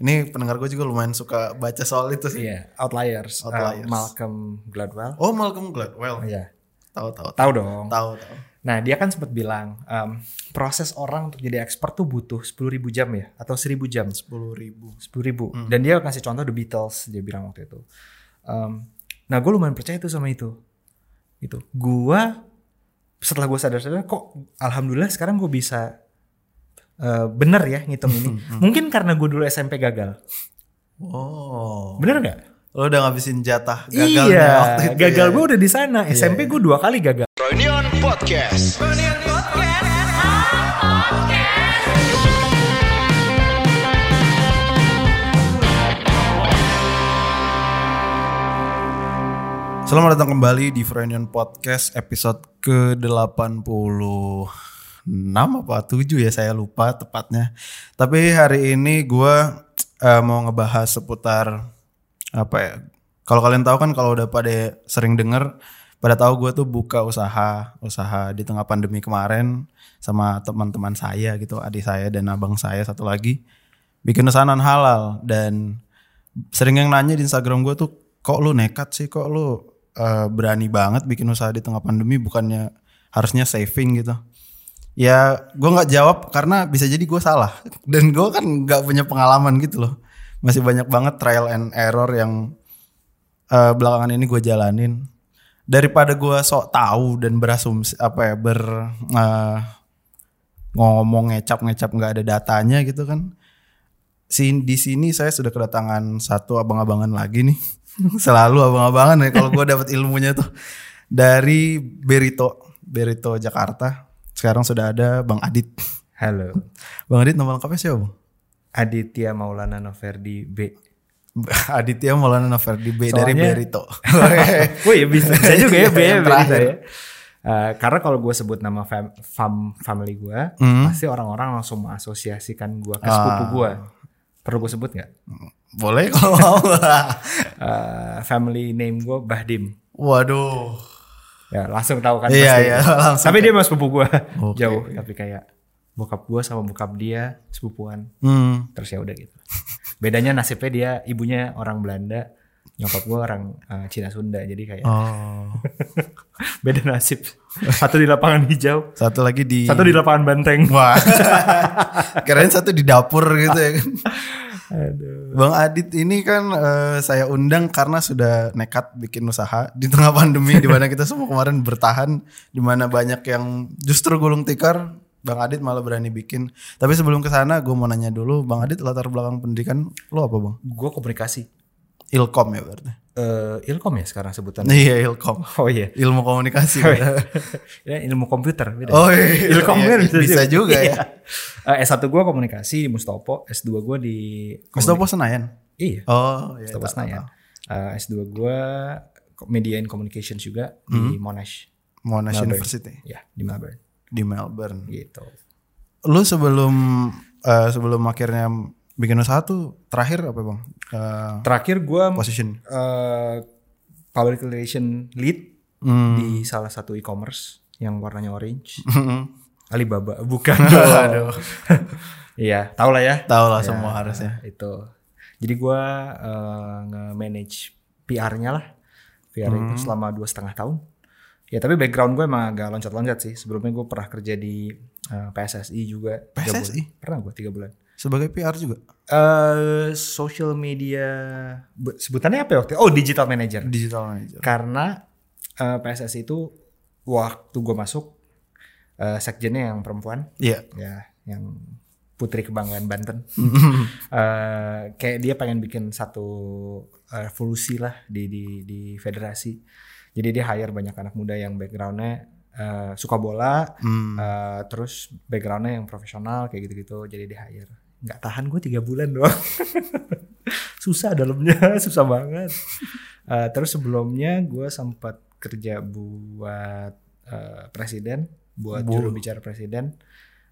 Ini pendengar gue juga lumayan suka baca soal itu sih. Iya, Outliers, uh, Outliers. Malcolm Gladwell. Oh Malcolm Gladwell. Iya. Tahu tahu Tahu dong. tahu tahu. Nah, dia kan sempat bilang em, proses orang untuk jadi expert tuh butuh 10.000 jam ya atau 1.000 jam. Sepuluh ribu. 10.000. Dan dia kasih contoh The Beatles dia bilang waktu itu. Em, nah, gue lumayan percaya itu sama itu. Itu. Gua setelah gue sadar-sadar kok alhamdulillah sekarang gue bisa eh, bener ya ngitung ini. Mungkin karena gue dulu SMP gagal. Oh. Bener nggak? Lo udah ngabisin jatah gagalnya iya, waktu itu. gagal ya? gue udah di sana. SMP gue dua kali gagal. Reunion Podcast. Selamat datang kembali di Freudian Podcast episode ke-86 apa 7 ya saya lupa tepatnya. Tapi hari ini gue mau ngebahas seputar apa ya? Kalau kalian tahu kan kalau udah pada sering denger pada tahu gue tuh buka usaha usaha di tengah pandemi kemarin sama teman-teman saya gitu adik saya dan abang saya satu lagi bikin non halal dan sering yang nanya di Instagram gue tuh kok lu nekat sih kok lu eh, berani banget bikin usaha di tengah pandemi bukannya harusnya saving gitu ya gue nggak jawab karena bisa jadi gue salah. Dan gue kan nggak punya pengalaman gitu loh. Masih banyak banget trial and error yang eh, belakangan ini gue jalanin. Daripada gue sok tahu dan berasumsi apa ya ber eh, ngomong ngecap ngecap nggak ada datanya gitu kan. Di sini saya sudah kedatangan satu abang-abangan lagi nih. Selalu abang-abangan ya kalau gue dapat ilmunya tuh. Dari Berito, Berito Jakarta. Sekarang sudah ada Bang Adit. Halo. Bang Adit nama lengkapnya siapa? Bang? Aditya Maulana Noverdi B. Aditya Maulana Noverdi B dari Soalnya- Berito. Oh iya bisa, bisa juga ya B Yang ya, bisa ya. Eh, karena kalau gue sebut nama fam, fam- family gue, Hmm. pasti orang-orang langsung mengasosiasikan gue ke sepupu Ah. gue. Perlu gue sebut nggak? Boleh kalau mau. Eh, family name gue Bahdim. Waduh. Ya langsung tahu kan Iya, pasti. iya, langsung Tapi dia masih sepupu gue Oke. jauh. Tapi kayak bokap gue sama bokap dia sepupuan. Hmm. Terus ya udah gitu. Bedanya nasibnya dia ibunya orang Belanda, nyokap gue orang eh, Cina Sunda. Jadi kayak Oh. beda nasib. Satu di lapangan hijau, Satu lagi di satu di lapangan banteng. Wah. Kirain satu di dapur gitu ya kan. Aduh. Bang Adit ini kan eh, saya undang karena sudah nekat bikin usaha di tengah pandemi di mana kita semua kemarin bertahan di mana banyak yang justru gulung tikar Bang Adit malah berani bikin. Tapi sebelum ke sana gue mau nanya dulu Bang Adit latar belakang pendidikan lo apa Bang? Gue komunikasi. Ilkom ya berarti. Eh, ilkom ya sekarang sebutannya. Iya Ilkom. Oh iya. Ilmu komunikasi. ya ilmu komputer beda. oh iya. Ilkom Iya, kan bisa, juga Iya. ya. Eh, S1 gue komunikasi di Mustopo, S2 gue di Mustopo Senayan. Iya, Oh iya. Mustopo Senayan. Eh, S2 gue Media and Communications juga di Monash. Monash Melbourne. University Ya, di Melbourne. di Melbourne. Gitu. Lu sebelum eh, sebelum akhirnya bikin usaha tuh terakhir apa bang? Eh, Terakhir gue position. public relation lead Hmm. di salah satu e-commerce yang warnanya orange. Hmm. Alibaba, bukan. Aduh. Iya, tau lah ya. Tahu lah Ya, semua harusnya. Itu. Jadi gue eh, nge-manage PR-nya lah. PR Hmm. itu selama dua setengah tahun. Ya tapi background gue emang agak loncat-loncat sih. Sebelumnya gue pernah kerja di eh, PSSI juga. PSSI? bulan. Pernah gue tiga bulan. Sebagai PR juga. eh social media bu- sebutannya apa ya waktu? Oh digital manager. Digital manager. Karena eh, PSSI itu waktu gue masuk eh, sekjennya yang perempuan Iya. ya yang putri kebanggaan Banten Eh, kayak dia pengen bikin satu revolusi lah di di di federasi jadi dia hire banyak anak muda yang backgroundnya eh, suka bola Hmm. eh, terus backgroundnya yang profesional kayak gitu-gitu jadi dia hire nggak tahan gue tiga bulan doang. Susah dalamnya susah banget. Eh, terus sebelumnya gue sempat kerja buat eh, presiden buat Bu. juru bicara presiden.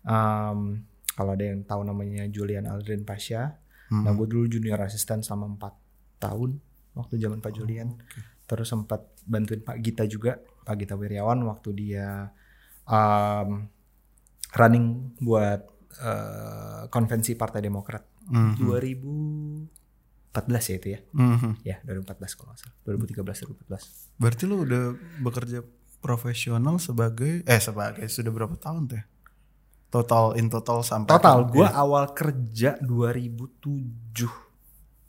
Em, kalau ada yang tahu namanya Julian Aldrin Pasha. Hmm. nah gue dulu junior asisten selama empat tahun waktu zaman Pak Julian. Terus sempat bantuin Pak Gita juga Pak Gita Wiryawan waktu dia em, running buat uh, konvensi Partai Demokrat mm -hmm. 2014 ya itu ya. Mm -hmm. Ya, 2014 kalau nggak salah. 2013 2014. Berarti lu udah bekerja profesional sebagai eh sebagai sudah berapa tahun tuh? Ya? Total in total sampai Total gue ya. awal kerja 2007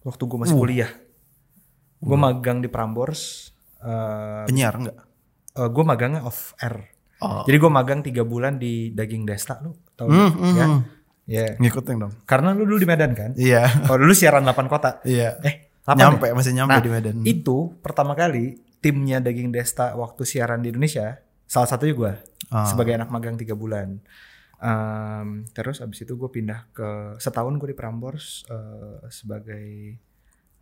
waktu gue masih uh. kuliah. Gue uh. magang di Prambors. Uh, Penyiar enggak? Uh, eh, gue magangnya off air. Oh. Jadi gue magang tiga bulan di daging desta lu tau mm, mm, ya? Mm. Yeah. Ngikutin dong. Karena lu dulu di Medan kan? Iya. Yeah. Oh dulu siaran 8 kota. Iya. Yeah. Eh 8 ya? Nyampe, ya? masih nyampe nah, di Medan. Itu pertama kali timnya daging desta waktu siaran di Indonesia. Salah satunya gue. Oh. Ah. Sebagai anak magang tiga bulan. Um, terus abis itu gue pindah ke setahun gue di Prambors uh, sebagai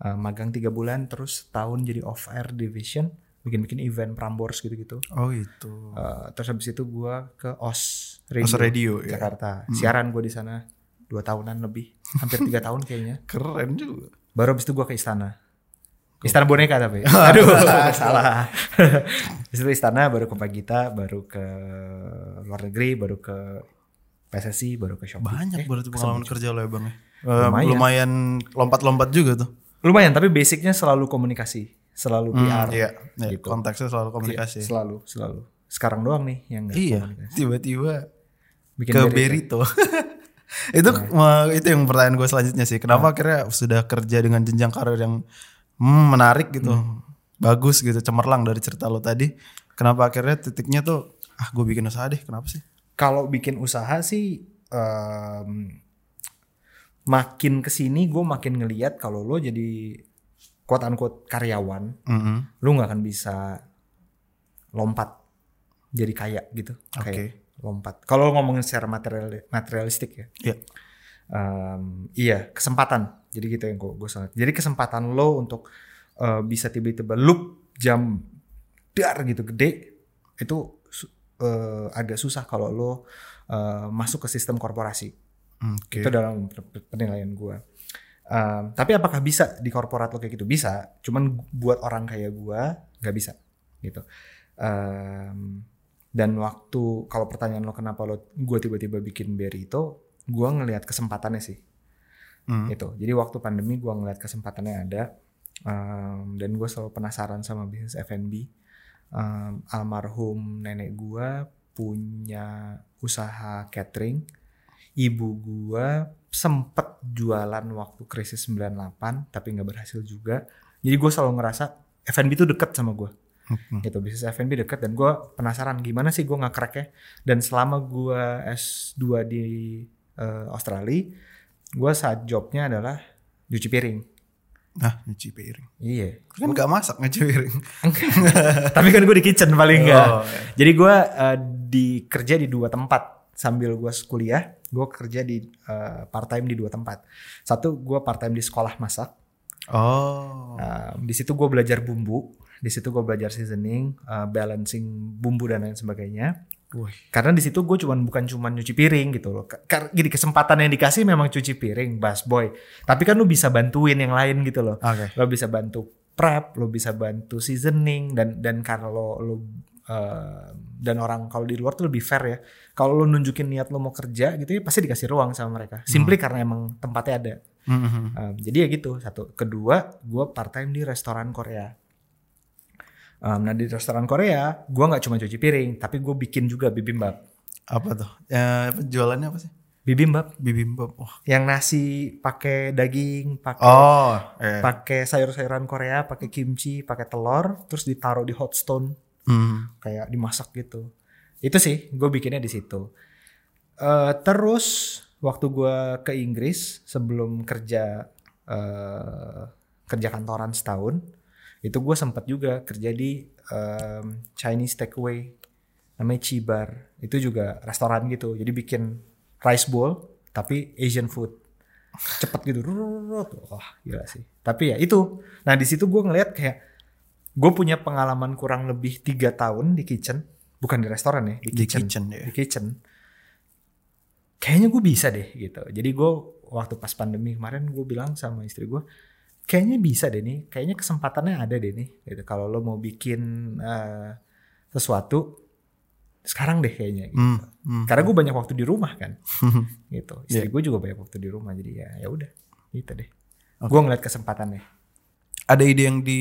uh, magang tiga bulan terus setahun jadi off air division bikin-bikin event Prambors gitu-gitu. Oh itu, Uh, terus habis itu gue ke OS Radio, OS Radio ya? Jakarta. Ya. Siaran gue di sana dua tahunan lebih, hampir tiga tahun kayaknya. Keren juga. Baru habis itu gue ke istana. Istana boneka tapi. Aduh, salah. salah. habis itu istana, baru ke Pagita, baru ke luar negeri, baru ke PSSI, baru ke Shopee. Banyak eh, berarti pengalaman kerja lo ya bang. Ya? Eh, lumayan, lumayan lompat-lompat juga tuh. Lumayan, tapi basicnya selalu komunikasi selalu hmm, PR. Iya, iya. Gitu. Iya, konteksnya selalu komunikasi. Iya, selalu, selalu. Sekarang doang nih yang gak Iya, tiba-tiba Bikin ke Berito. itu nah. itu yang pertanyaan gue selanjutnya sih. Kenapa nah. akhirnya sudah kerja dengan jenjang karir yang hmm, menarik gitu. Hmm. Bagus gitu, cemerlang dari cerita lo tadi. Kenapa akhirnya titiknya tuh ah gue bikin usaha deh, kenapa sih? Kalau bikin usaha sih um, makin ke sini gue makin ngeliat kalau lo jadi quote unquote karyawan, mm -hmm. lu nggak akan bisa lompat jadi kaya gitu. Oke. Okay. Lompat. Kalau ngomongin secara material materialistik ya. Iya. Yeah. Um, iya kesempatan. Jadi gitu yang gue gue sangat. Jadi kesempatan lo untuk uh, bisa tiba-tiba loop jam dar gitu gede itu uh, agak susah kalau lo uh, masuk ke sistem korporasi. Okay. Itu dalam penilaian gue Um, tapi apakah bisa di korporat lo kayak gitu? Bisa. Cuman buat orang kayak gua nggak bisa gitu. Um, dan waktu kalau pertanyaan lo kenapa lo gue tiba-tiba bikin Berry itu, gua ngelihat kesempatannya sih. Mm. Itu. Jadi waktu pandemi gua ngelihat kesempatannya ada um, dan gue selalu penasaran sama bisnis F&B. Um, almarhum nenek gua punya usaha catering ibu gua sempet jualan waktu krisis 98 tapi nggak berhasil juga. Jadi gua selalu ngerasa F&B itu deket sama gua. Hmm. Gitu bisnis F&B deket dan gua penasaran gimana sih gue ya. Dan selama gua S2 di uh, Australia, gua saat jobnya adalah cuci piring. Nah, nyuci piring. Iya. Kan gue gak masak nyuci piring. Tapi kan gue di kitchen paling enggak. Oh, iya. Jadi gue uh, dikerja di dua tempat sambil gue kuliah gue kerja di eh, uh, part time di dua tempat satu gue part time di sekolah masak oh uh, di situ gue belajar bumbu di situ gue belajar seasoning uh, balancing bumbu dan lain sebagainya Wih. Karena di situ gue cuman bukan cuman nyuci piring gitu loh. Karena jadi kesempatan yang dikasih memang cuci piring, bas boy. Tapi kan lu bisa bantuin yang lain gitu loh. Okay. Lo bisa bantu prep, lo bisa bantu seasoning dan dan kalau lo Ehm, dan orang kalau di luar tuh lebih fair ya. Kalau lo nunjukin niat lo mau kerja gitu ya pasti dikasih ruang sama mereka. Simply hmm. karena emang tempatnya ada. Hmm. Um, jadi ya gitu satu. Kedua, gue part time di restoran Korea. Um, nah di restoran Korea, gue nggak cuma cuci piring, tapi gue bikin juga bibimbap. Apa tuh? Eh, jualannya apa sih? bibimbap bibimbap oh. yang nasi pakai daging pakai oh, eh. pakai sayur-sayuran Korea pakai kimchi pakai telur terus ditaruh di hot stone hmm. kayak dimasak gitu. Itu sih gue bikinnya di situ. Uh, terus waktu gue ke Inggris sebelum kerja uh, kerja kantoran setahun itu gue sempat juga kerja di um, Chinese takeaway namanya Cibar itu juga restoran gitu jadi bikin rice bowl tapi Asian food. Cepet gitu wah gila sih. Tapi ya itu. Nah di situ gue ngeliat kayak gue punya pengalaman kurang lebih tiga tahun di kitchen bukan di restoran ya di, di kitchen, ya. di kitchen kayaknya gue bisa deh gitu jadi gue waktu pas pandemi kemarin gue bilang sama istri gue kayaknya bisa deh nih kayaknya kesempatannya ada deh nih gitu kalau lo mau bikin uh, sesuatu sekarang deh kayaknya gitu. Mm, mm. Karena gue banyak waktu di rumah kan. gitu. Iya. Istri yeah. gue juga banyak waktu di rumah jadi ya ya udah gitu deh. Okay. Gue ngeliat kesempatannya. Ada ide yang di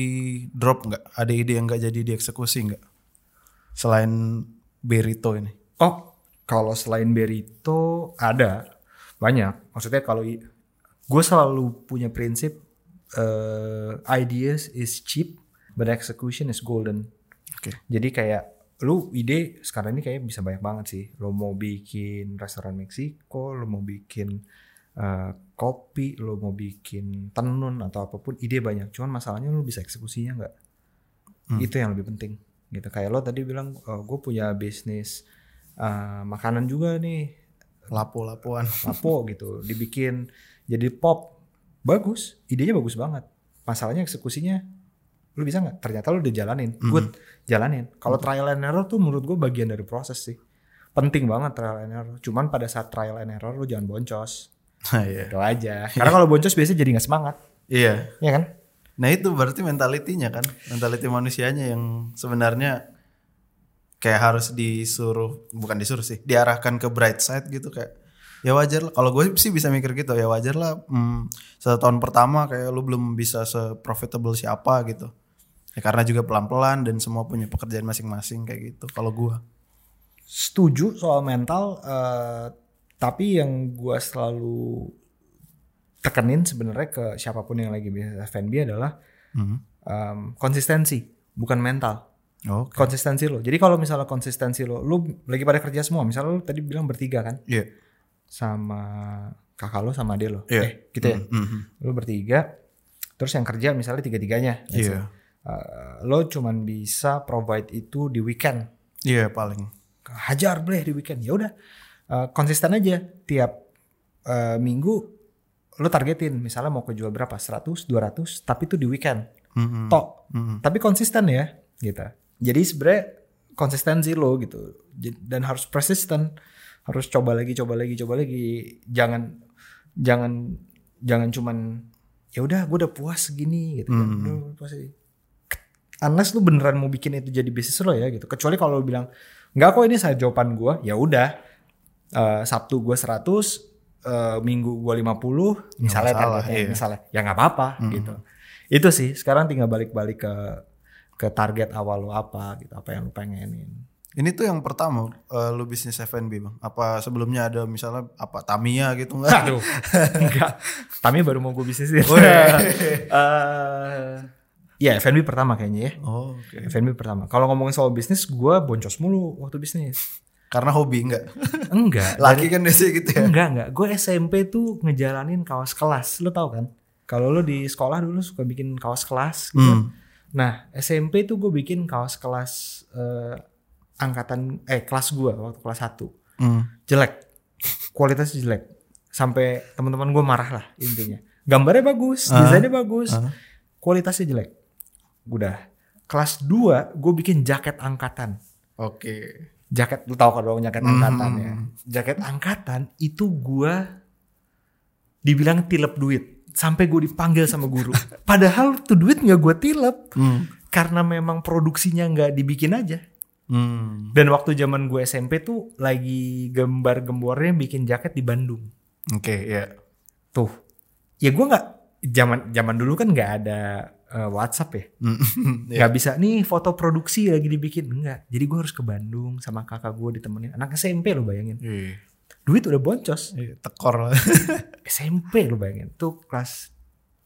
drop nggak? Ada ide yang nggak jadi dieksekusi nggak? Selain Berito ini. oh kalau selain Berito ada banyak maksudnya kalau gue selalu punya prinsip eh, ideas is cheap but execution is golden Oke. Jadi kayak lu ide sekarang ini kayak bisa banyak banget sih. Lo mau bikin restoran Meksiko, lo mau bikin eh, kopi, lo mau bikin tenun atau apa pun, ide banyak. Cuman masalahnya lu bisa eksekusinya nggak? Itu yang lebih penting. Gitu kayak lo tadi bilang, gue punya bisnis eh, makanan juga nih, Lapo-lapoan. lapo gitu, dibikin jadi pop, bagus, idenya bagus banget. Masalahnya eksekusinya lu bisa nggak? Ternyata lu udah jalanin, good, jalanin. Kalau trial and error tuh menurut gue bagian dari proses sih. Penting banget trial and error. Cuman pada saat trial and error lu jangan boncos. Nah, iya. Itu aja. Karena kalau boncos biasanya jadi nggak semangat, Iya. ya kan? Nah itu berarti mentalitinya kan, mentality manusianya yang sebenarnya kayak harus disuruh, bukan disuruh sih, diarahkan ke bright side gitu kayak ya wajar lah. Kalau gue sih bisa mikir gitu ya wajar lah. Hmm, satu tahun pertama kayak lu belum bisa se-profitable siapa gitu. Ya karena juga pelan-pelan dan semua punya pekerjaan masing-masing kayak gitu. Kalau gue, Setuju soal mental, eh, tapi yang gua selalu tekenin sebenarnya ke siapa pun yang lagi bisnis F&B adalah hmm. em, konsistensi, bukan mental. oke, konsistensi lo. Jadi kalau misalnya konsistensi lo, lu lagi pada kerja semua, misalnya lu tadi bilang bertiga kan, iya, sama kakak lo sama ade lo, Iya. eh gitu ya, Mhm. lu bertiga, terus yang kerja misalnya tiga tiganya, iya, lo cuman bisa provide itu di weekend, iya paling, hajar boleh di weekend, ya udah Eh, konsisten aja. Tiap eh, minggu lo targetin, misalnya mau kejual berapa, 100, 200, tapi itu di weekend, Mhm. tok, Mhm. tapi konsisten ya gitu. Jadi sebenarnya konsistensi lo gitu. Dan harus persisten. Harus coba lagi coba lagi coba lagi. Jangan jangan jangan cuman ya udah gue udah puas segini gitu kan. Udah puas segini. unless lu beneran mau bikin itu jadi bisnis lo ya gitu. Kecuali kalau lu bilang nggak kok ini saya jawaban gue ya udah Eh, Sabtu gue 100 eh, Minggu gue 50 misalnya masalah, targetnya, iya. misalnya ya nggak apa-apa gitu itu sih sekarang tinggal balik-balik ke ke target awal lo apa gitu apa yang lu pengenin Ini tuh yang pertama eh, lu bisnis F&B bang. Apa sebelumnya ada misalnya apa Tamiya gitu nggak? Aduh, enggak. Tami baru mau gue bisnisin. Oh, iya. Eh, ya F&B pertama kayaknya ya. Oh, oke. F&B pertama. Kalau ngomongin soal bisnis, gue boncos mulu waktu bisnis. Karena hobi enggak? Enggak. Laki kan biasanya gitu ya. Enggak, enggak. Gue SMP tuh ngejalanin kaos kelas. Lo tau kan? Kalau lo di sekolah dulu suka bikin kaos kelas gitu. Hmm. Nah, SMP tuh gue bikin kaos kelas eh, angkatan eh kelas gue waktu kelas 1. Hmm. Jelek. Kualitasnya jelek. Sampai teman-teman gue marah lah intinya. Gambarnya bagus, desainnya bagus, kualitasnya jelek. Udah. Kelas 2 gue bikin jaket angkatan. Oke. Jaket lu tahu kan dong jaket angkatan ya. Jaket angkatan itu gue dibilang tilep duit sampai gue dipanggil sama guru. Padahal tuh duit nggak gue tilep Hmm. karena memang produksinya nggak dibikin aja. Hmm. Dan waktu zaman gue SMP tuh lagi gembar-gembornya bikin jaket di Bandung. Oke, ya. Tuh, ya gue nggak zaman zaman dulu kan nggak ada eh, WhatsApp ya, Hmm. nggak bisa nih foto produksi lagi dibikin enggak. Jadi gue harus ke Bandung sama kakak gue ditemenin anak SMP lo bayangin. Iya. Duit udah boncos. Iya, tekor lah. SMP lo bayangin tuh kelas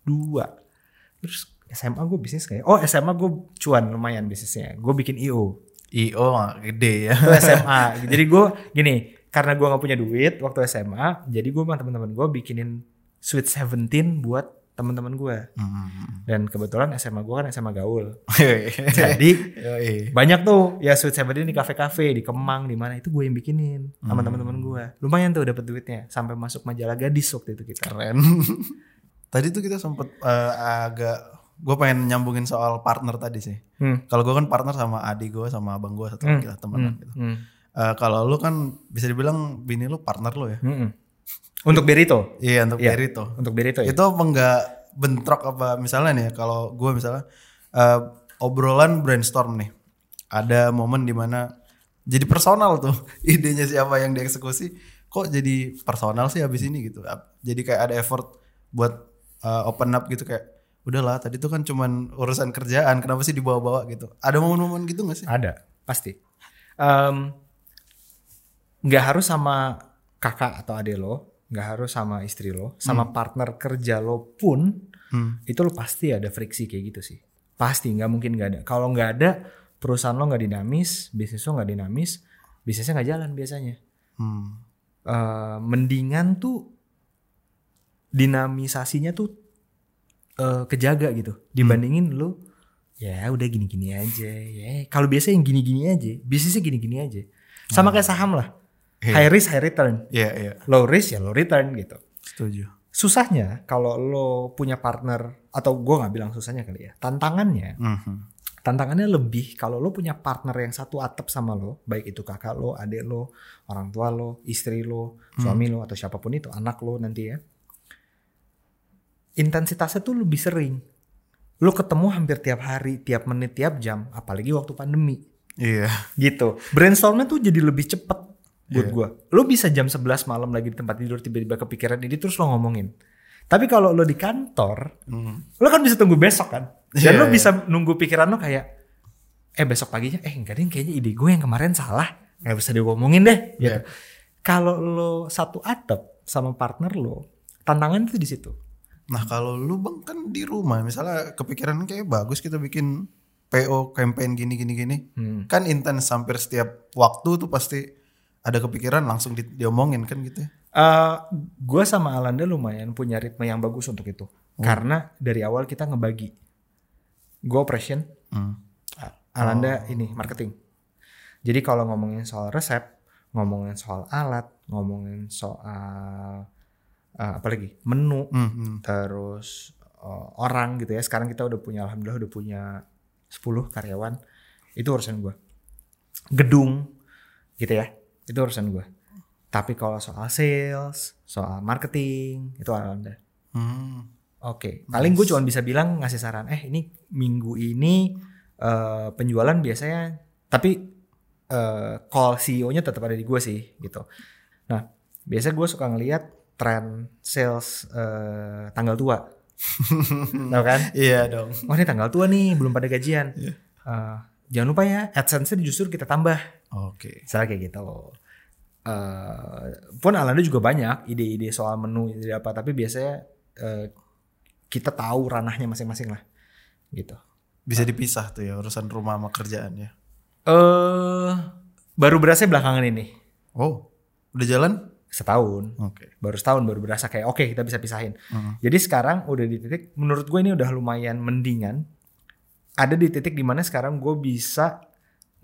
2 terus SMA gue bisnis kayak oh SMA gue cuan lumayan bisnisnya gue bikin IO IO gede ya. itu SMA jadi gue gini karena gue nggak punya duit waktu SMA jadi gue sama teman-teman gue bikinin Sweet Seventeen buat teman-teman gue Hmm. dan kebetulan SMA gue kan SMA gaul Jadi, banyak tuh ya Sweet Seventeen di kafe-kafe di Kemang di mana itu gue yang bikinin sama teman-teman gue lumayan tuh dapat duitnya sampai masuk majalah gadis waktu itu kita keren. tadi tuh kita sempet eh, agak gue pengen nyambungin soal partner tadi sih. Hmm. Kalau gue kan partner sama adik gue sama abang gue satu lagi lah temenan gitu. Hmm. Eh, kalau lu kan bisa dibilang bini lu partner lu ya. Mm-mm. Untuk Berito. Iya untuk Iya. Berito. Untuk Berito ya. Itu apa enggak bentrok apa misalnya nih ya, kalau gue misalnya eh, obrolan brainstorm nih. Ada momen di mana jadi personal tuh idenya siapa yang dieksekusi kok jadi personal sih habis ini gitu jadi kayak ada effort buat uh, open up gitu kayak udahlah tadi tuh kan cuman urusan kerjaan kenapa sih dibawa-bawa gitu ada momen-momen gitu gak sih Ada, pasti. Em, nggak harus sama kakak atau adik lo, nggak harus sama istri lo, sama partner kerja lo pun Hmm. itu lo pasti ada friksi kayak gitu sih. Pasti nggak mungkin nggak ada. Kalau nggak ada perusahaan lo nggak dinamis, bisnis lo nggak dinamis, bisnisnya nggak jalan biasanya. Hmm. Eh, mendingan tuh dinamisasinya tuh eh, kejaga gitu dibandingin lu ya udah gini-gini aja ya kalau biasa yang gini-gini aja bisnisnya gini-gini aja sama kayak saham lah Iya. high risk high return Iya iya low risk ya low return gitu setuju susahnya kalau lo punya partner atau gua nggak bilang susahnya kali ya tantangannya Mhm. tantangannya lebih kalau lo punya partner yang satu atap sama lo, baik itu kakak lo, adik lo, orang tua lo, istri lo, suami lo atau siapa pun itu, anak lo nanti ya. Intensitasnya tuh lebih sering. Lo ketemu hampir tiap hari, tiap menit, tiap jam, apalagi waktu pandemi. iya Gitu. Brainstormnya tuh jadi lebih cepet buat Iya. gua. Lo bisa jam 11 malam lagi di tempat tidur tiba-tiba kepikiran ini terus lo ngomongin. Tapi kalau lo di kantor, Mhm. lo kan bisa tunggu besok kan dan Iya, lo iya. bisa nunggu pikiran lo kayak eh besok paginya eh enggak deh kayaknya ide gue yang kemarin salah nggak bisa diomongin deh gitu Iya. kalau lo satu atap sama partner lo tantangan itu di situ Nah kalau lu bang kan di rumah misalnya kepikiran kayak bagus kita bikin PO campaign gini gini gini Hmm. kan intens hampir setiap waktu tuh pasti ada kepikiran langsung di- diomongin kan gitu ya. Eh, gue sama Alanda lumayan punya ritme yang bagus untuk itu Oh. karena dari awal kita ngebagi gue operation Hmm. Alanda Oh. ini marketing jadi kalau ngomongin soal resep ngomongin soal alat ngomongin soal eh, apa lagi menu Hmm, hmm. terus eh, orang gitu ya sekarang kita udah punya alhamdulillah udah punya 10 karyawan itu urusan gue gedung gitu ya itu urusan gue tapi kalau soal sales soal marketing itu alhamdulillah Hmm. oke paling gue cuma bisa bilang ngasih saran eh ini minggu ini eh, penjualan biasanya tapi eh, call CEO-nya tetap ada di gue sih gitu nah biasa gue suka ngelihat tren sales eh, tanggal tua Tahu kan? Iya dong. Oh ini tanggal tua nih, belum pada gajian. Iya. Eh, jangan lupa ya, AdSense justru kita tambah. Oke. Misalnya kayak gitu. Eh, pun Alanda juga banyak ide-ide soal menu, ide apa. Tapi biasanya eh, kita tahu ranahnya masing-masing lah. Gitu. Bisa dipisah tuh ya urusan rumah sama kerjaan ya. Eh baru berasa belakangan ini. Oh, udah jalan? Setahun. Oke. Baru setahun baru berasa kayak oke kita bisa pisahin. Hmm. Jadi sekarang udah di titik menurut gue ini udah lumayan mendingan. Ada di titik di mana sekarang gue bisa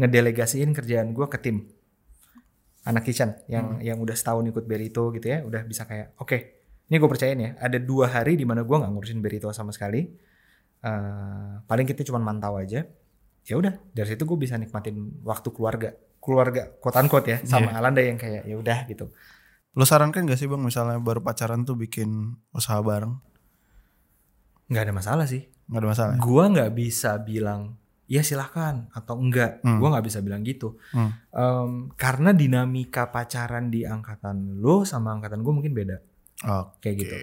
ngedelegasiin kerjaan gue ke tim anak kitchen yang yang udah setahun ikut Berito gitu ya, udah bisa kayak oke, ini gue percayain ya. Ada dua hari di mana gue nggak ngurusin Berito sama sekali. Eh, paling kita cuma mantau aja. Ya udah dari situ gue bisa nikmatin waktu keluarga, keluarga quote unquote ya sama Alanda yang kayak ya udah gitu. Lo sarankan gak sih bang misalnya baru pacaran tuh bikin usaha bareng? nggak ada masalah sih. Gak ada masalah. ya? gua nggak bisa bilang ya silahkan atau enggak. Hmm. gua nggak bisa bilang gitu. Hmm. Em, karena dinamika pacaran di angkatan lo sama angkatan gue mungkin beda. Oke. kayak gitu.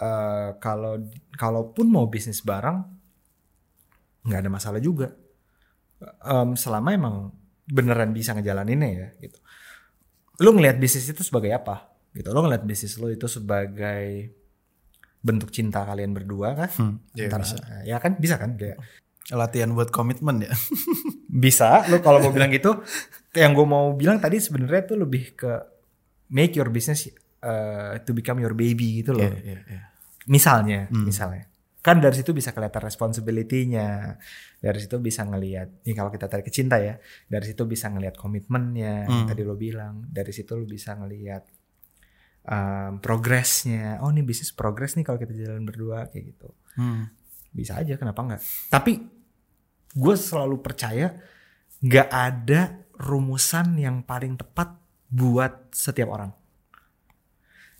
Eh, kalau kalaupun mau bisnis bareng nggak ada masalah juga. Em, selama emang beneran bisa ngejalaninnya ya gitu. Lo ngelihat bisnis itu sebagai apa? Gitu. Lo ngelihat bisnis lo itu sebagai bentuk cinta kalian berdua kan? Hmm, iya Antara- bisa. ya kan? Bisa kan? Kayak Latihan buat komitmen ya. bisa lo kalau mau bilang gitu yang gue mau bilang tadi sebenarnya tuh lebih ke make your business uh, to become your baby gitu loh Iya, iya, iya. misalnya Hmm. misalnya kan dari situ bisa kelihatan responsibility-nya dari situ bisa ngelihat ini kalau kita tarik ke cinta ya dari situ bisa ngelihat komitmennya Hmm. tadi lo bilang dari situ lo bisa ngelihat um, progresnya oh ini bisnis progres nih kalau kita jalan berdua kayak gitu Hmm. bisa aja kenapa nggak tapi gue selalu percaya nggak ada rumusan yang paling tepat buat setiap orang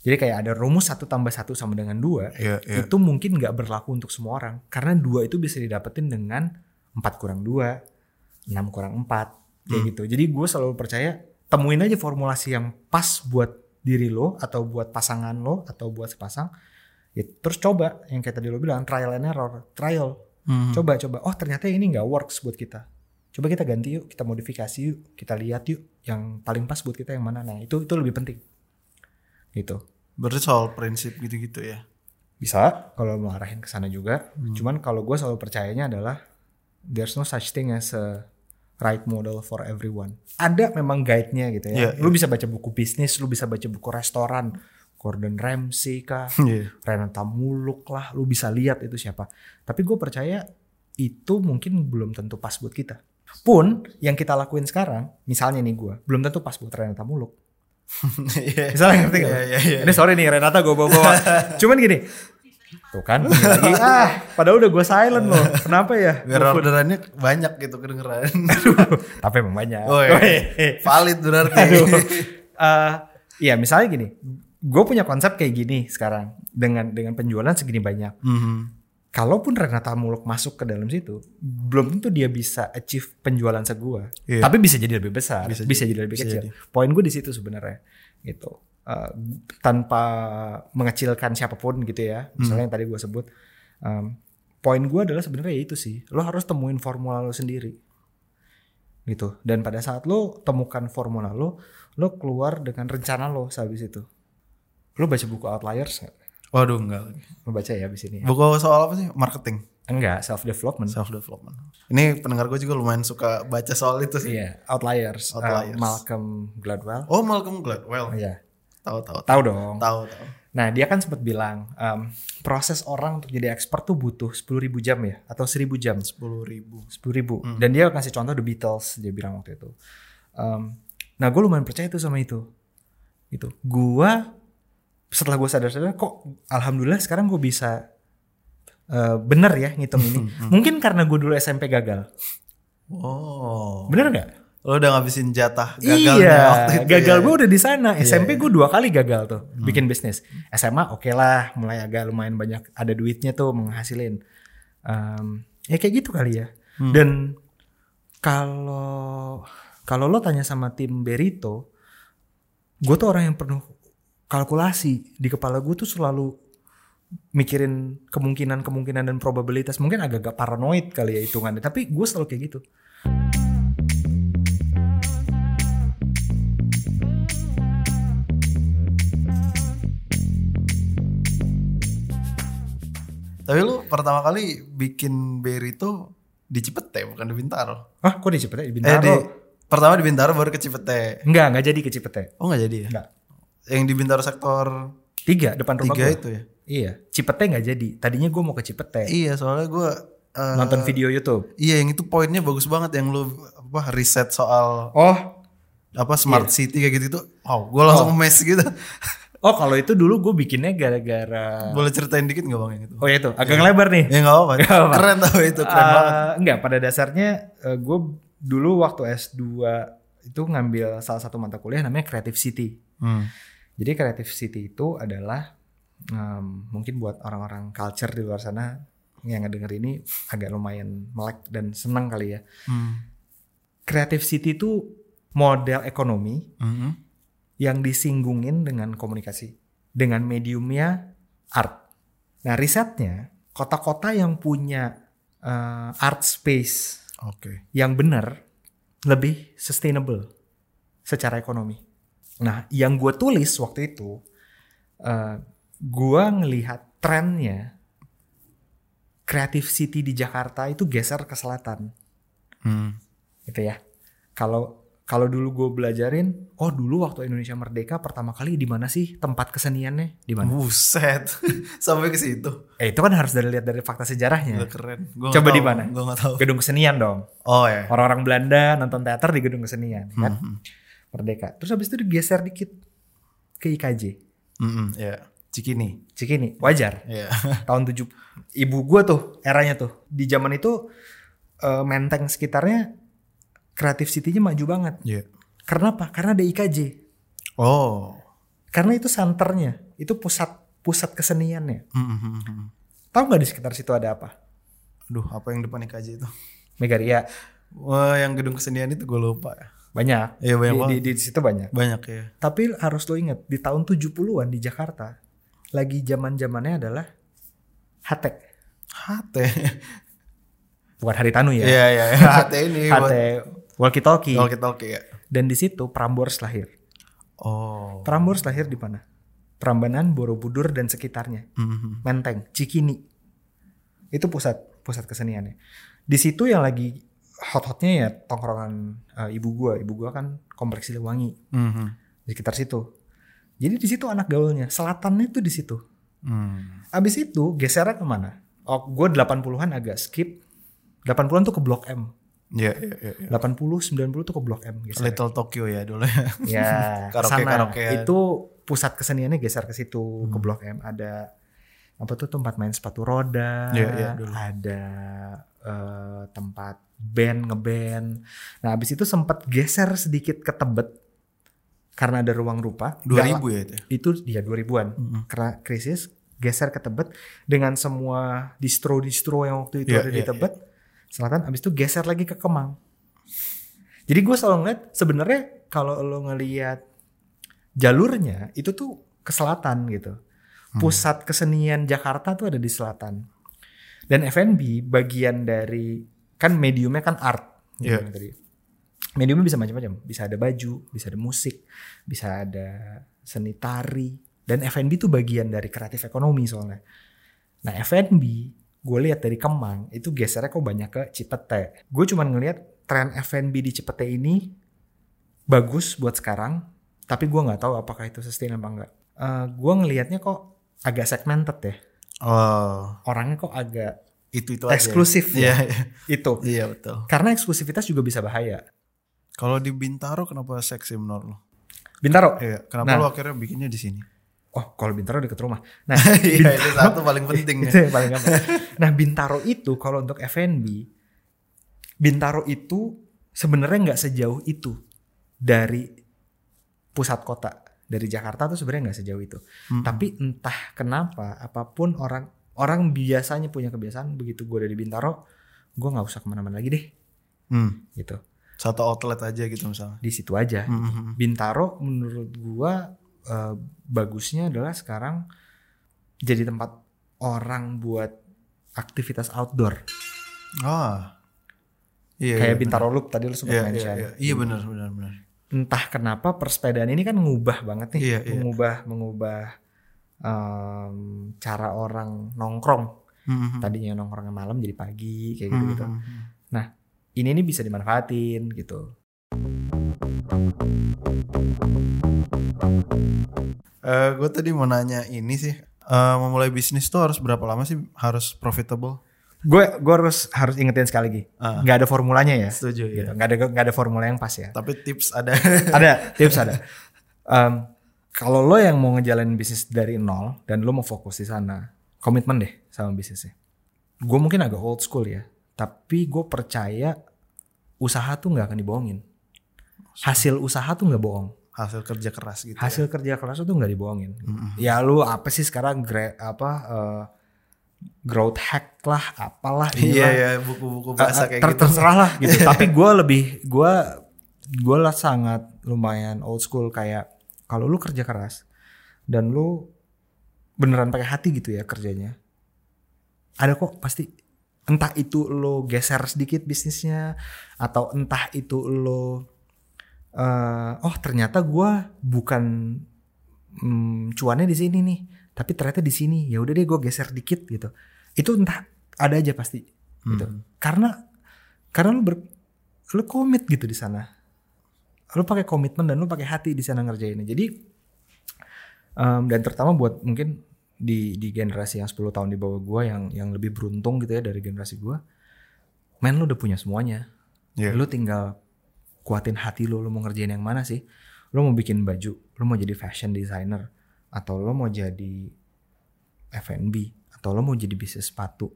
jadi kayak ada rumus satu tambah satu sama dengan dua Iya, iya. itu mungkin nggak berlaku untuk semua orang karena dua itu bisa didapetin dengan empat kurang dua enam kurang empat kayak gitu. Jadi gue selalu percaya temuin aja formulasi yang pas buat diri lo atau buat pasangan lo atau buat sepasang. Ya, terus coba yang kayak tadi lo bilang trial and error, trial. Hmm. Coba coba. Oh ternyata ini nggak works buat kita. Coba kita ganti yuk, kita modifikasi yuk, kita lihat yuk yang paling pas buat kita yang mana. Nah itu itu lebih penting. Gitu. Berarti soal prinsip gitu-gitu ya. Bisa kalau mau arahin ke sana juga. Cuman kalau gue selalu percayanya adalah there's no such thing as a right model for everyone. Ada memang guide-nya gitu ya. Iya, lu bisa baca buku bisnis, lu bisa baca buku restoran, Gordon Ramsay kah, Iya. Renata Muluk lah, lu bisa lihat itu siapa. Tapi gue percaya itu mungkin belum tentu pas buat kita. Pun yang kita lakuin sekarang, misalnya nih gue, belum tentu pas buat Renata Muluk. Iya. Misalnya ngerti gak? Iya, iya, iya. Ini sorry nih Renata gue bawa-bawa. Cuman gini. Tuh kan lagi ah padahal udah gue silent loh. Kenapa ya? Biar orderannya banyak gitu kedengeran. Tapi emang banyak. Oh, iya. Valid berarti. Aduh. Iya misalnya gini. Gue punya konsep kayak gini sekarang dengan dengan penjualan segini banyak. Mhm. Kalaupun Renata Muluk masuk ke dalam situ, belum tentu dia bisa achieve penjualan segua. Iya. Tapi bisa jadi lebih besar, Bisa bisa, jadi. jadi lebih Bisa kecil. jadi. Poin gue di situ sebenarnya, gitu. Eh, tanpa mengecilkan siapa pun gitu ya. Misalnya yang tadi gue sebut, em, poin gue adalah sebenarnya ya itu sih. Lo harus temuin formula lo sendiri, gitu. Dan pada saat lo temukan formula lo, lo keluar dengan rencana lo sehabis itu. Lo baca buku Outliers nggak? Waduh enggak. Lo baca ya abis ini. ya? Buku soal apa sih? Marketing, Enggak, self development. self development. Ini pendengar gue juga lumayan suka baca soal itu sih. Iya, Outliers. Uh, Outliers. Malcolm Gladwell. Oh, Malcolm Gladwell. Iya. Tahu tahu. Tahu dong. Tahu tahu. Nah, dia kan sempat bilang em, proses orang untuk jadi expert tuh butuh 10.000 jam ya atau 1.000 jam. Sepuluh ribu. 10.000. Dan dia kasih contoh The Beatles dia bilang waktu itu. Em, nah, gue lumayan percaya itu sama itu. Itu. Gua setelah gue sadar-sadar kok alhamdulillah sekarang gue bisa eh, bener ya ngitung ini. Mungkin karena gue dulu SMP gagal. Oh. Bener nggak? Lo udah ngabisin jatah gagalnya iya, waktu itu. gagal ya? gue udah di sana. SMP gue dua kali gagal tuh bikin bisnis. SMA oke lah, mulai agak lumayan banyak ada duitnya tuh menghasilin. Em, ya kayak gitu kali ya. Dan kalau kalau lo tanya sama tim Berito, gue tuh orang yang penuh kalkulasi di kepala gue tuh selalu mikirin kemungkinan-kemungkinan dan probabilitas. Mungkin agak-agak paranoid kali ya hitungannya, tapi gue selalu kayak gitu. Tapi lu pertama kali bikin Berry itu di Cipete bukan di Bintaro. Ah, kok di Cipete? Di Eh Bintaro? di pertama di Bintaro baru ke Cipete. Enggak, enggak jadi ke Cipete. Oh nggak jadi ya? Enggak. Yang di Bintaro sektor Tiga depan rumah tiga gua. itu ya? Iya, Cipete nggak jadi. Tadinya gue mau ke Cipete. Iya soalnya gue eh, Nonton video YouTube. Iya yang itu poinnya bagus banget yang lu apa riset soal Oh, apa smart city kayak gitu itu. Wow, gue langsung mes gitu. oh kalau itu dulu gue bikinnya gara-gara. Boleh ceritain dikit gak bang yang itu? Oh ya itu, agak lebar nih. Ya nggak apa-apa. Keren tau itu keren Eh, banget. Enggak, pada dasarnya gue dulu waktu S2 itu ngambil salah satu mata kuliah namanya Creative City. Hmm. Jadi Creative City itu adalah em, mungkin buat orang-orang culture di luar sana yang ngedenger ini agak lumayan melek dan senang kali ya. Hmm. Creative City itu model ekonomi Mhm. yang disinggungin dengan komunikasi, dengan mediumnya art. Nah risetnya kota-kota yang punya eh, art space Oke. yang benar lebih sustainable secara ekonomi. Nah yang gue tulis waktu itu, eh gue ngelihat trennya Creative City di Jakarta itu geser ke selatan Hmm. gitu ya. Kalau kalau dulu gue belajarin, oh dulu waktu Indonesia merdeka pertama kali di mana sih tempat keseniannya di mana? Buset. Sampai ke situ. Eh itu kan harus dari lihat dari fakta sejarahnya. Gila keren. Gua Coba di mana? Gue gak tahu. Gedung kesenian dong. Oh ya. Orang-orang Belanda nonton teater di gedung kesenian, kan? Mhm. Merdeka. Terus habis itu digeser dikit ke IKJ. Mhm, Ya. Cikini. Cikini, wajar. Iya. Tahun 7 ibu gua tuh eranya tuh. Di zaman itu eh, menteng sekitarnya Creative City-nya maju banget. Iya. Karena apa? Karena ada IKJ. Oh. Karena itu santernya, itu pusat pusat keseniannya. Mhm. Tahu nggak di sekitar situ ada apa? Aduh, apa yang depan IKJ itu? Megaria. Wah, yang gedung kesenian itu gue lupa. Banyak. Iya, banyak di, banget. di, di situ banyak. Banyak ya. Tapi harus lo inget di tahun 70-an di Jakarta lagi zaman-zamannya adalah Hatek. HT. Bukan Haritanu ya. Iya, iya. HT ini. HT Walkie Talkie. Oke, oke ya. Dan di situ Prambors lahir. Oh. Prambors lahir di mana? Prambanan, Borobudur dan sekitarnya. Mhm. Menteng, Cikini. Itu pusat pusat keseniannya. Di situ yang lagi hot-hotnya ya tongkrongan eh, ibu gua. Ibu gua kan kompleks Siliwangi Mhm. di sekitar situ. Jadi di situ anak gaulnya. Selatannya tuh di situ. Hmm. Abis itu gesernya ke mana? Oh, gue 80-an agak skip. 80-an tuh ke Blok M. Iya, iya, iya. iya. 80, 90 tuh ke Blok M gesernya. Little Tokyo ya dulu ya. Ya, Karaoke, karaokean. Itu pusat keseniannya geser ke situ ke Hmm. Blok M. Ada apa tuh tempat main sepatu roda, Iya, iya, dulu. ada eh, tempat band ngeband. Nah, abis itu sempat geser sedikit ke Tebet karena ada ruang rupa. 2000 Nggak- ya itu. ya? itu dia 2000-an. Mhm. Karena krisis geser ke Tebet dengan semua distro-distro yang waktu itu Iya, ada di iya, Tebet. Selatan abis itu geser lagi ke Kemang. Jadi gue selalu ngeliat sebenarnya kalau lo ngeliat jalurnya itu tuh ke selatan gitu. Hmm. Pusat kesenian Jakarta tuh ada di selatan. Dan F&B bagian dari kan mediumnya kan art. gitu Iya. kan tadi. Mediumnya bisa macam-macam. Bisa ada baju, bisa ada musik, bisa ada seni tari. Dan F&B tuh bagian dari kreatif ekonomi soalnya. Nah F&B gue lihat dari Kemang itu gesernya kok banyak ke Cipete. Gue cuman ngelihat tren F&B di Cipete ini bagus buat sekarang, tapi gue nggak tahu apakah itu sustain apa enggak. Eh gue ngelihatnya kok agak segmented ya. Oh, Orangnya kok agak itu itu aja. eksklusif Iya, ya. iya. Itu. Iya, betul. Karena eksklusivitas juga bisa bahaya. Kalau di Bintaro kenapa seksi menurut lo? Bintaro. Iya, kenapa Nah. lo akhirnya bikinnya di sini? Oh, kalau Bintaro deket rumah. Nah, Iya, itu satu paling penting itu ya. yang paling gampang. Nah, Bintaro itu kalau untuk F&B, Bintaro itu sebenarnya nggak sejauh itu dari pusat kota. Dari Jakarta tuh sebenarnya nggak sejauh itu. Mm-mm. Tapi entah kenapa, apa pun orang orang biasanya punya kebiasaan begitu gue dari Bintaro, gue nggak usah ke mana-mana lagi deh, Hmm, gitu. satu outlet aja gitu misalnya. Di situ aja. Mhm. Bintaro menurut gua eh, bagusnya adalah sekarang jadi tempat orang buat aktivitas outdoor. Ah. Iya. Kayak iya, Bintaro Loop tadi lu sempat Iya, iya, mention. iya. Iya benar, benar, benar. Entah kenapa persepedaan ini kan mengubah banget nih, Iya, iya. mengubah em, cara orang nongkrong. Mhm. Tadinya nongkrongnya malam jadi pagi kayak gitu-gitu. Mhm. Ini nih bisa dimanfaatin gitu. Eh, gue tadi mau nanya ini sih. Eh, memulai bisnis tuh harus berapa lama sih harus profitable? Gue gue harus harus ingetin sekali lagi, nggak ada formulanya ya. Setuju Gitu. ya. Nggak ada nggak ada formula yang pas ya. Tapi tips ada. ada tips ada. Em, kalau lo yang mau ngejalanin bisnis dari nol dan lo mau fokus di sana, komitmen deh sama bisnisnya. Gue mungkin agak old school ya, tapi gue percaya usaha tuh nggak akan dibohongin. Hasil usaha tuh nggak bohong. Hasil kerja keras gitu. Hasil kerja keras tuh nggak dibohongin. Mhm. Ya lu apa sih sekarang gra- apa eh, growth hack lah, apalah ya. Iya inilah. ya buku-buku Eh, bahasa eh, kayak ter- gitu. terserah lah gitu tapi gue lebih gue gue lah sangat lumayan old school kayak kalau lu kerja keras dan lu beneran pakai hati gitu ya kerjanya ada kok pasti entah itu lo geser sedikit bisnisnya atau entah itu lo eh, oh ternyata gue bukan hmm, cuannya di sini nih tapi ternyata di sini. Ya udah deh gue geser dikit gitu. Itu entah ada aja pasti gitu. Hmm. karena karena lu ber, lu komit gitu di sana lu pakai komitmen dan lu pakai hati di sana ngerjainnya jadi em, dan terutama buat mungkin di di generasi yang 10 tahun di bawah gua yang yang lebih beruntung gitu ya dari generasi gua men lu udah punya semuanya Iya. lu tinggal kuatin hati lu lu mau ngerjain yang mana sih lu mau bikin baju lu mau jadi fashion designer atau lu mau jadi F&B atau lo mau jadi bisnis sepatu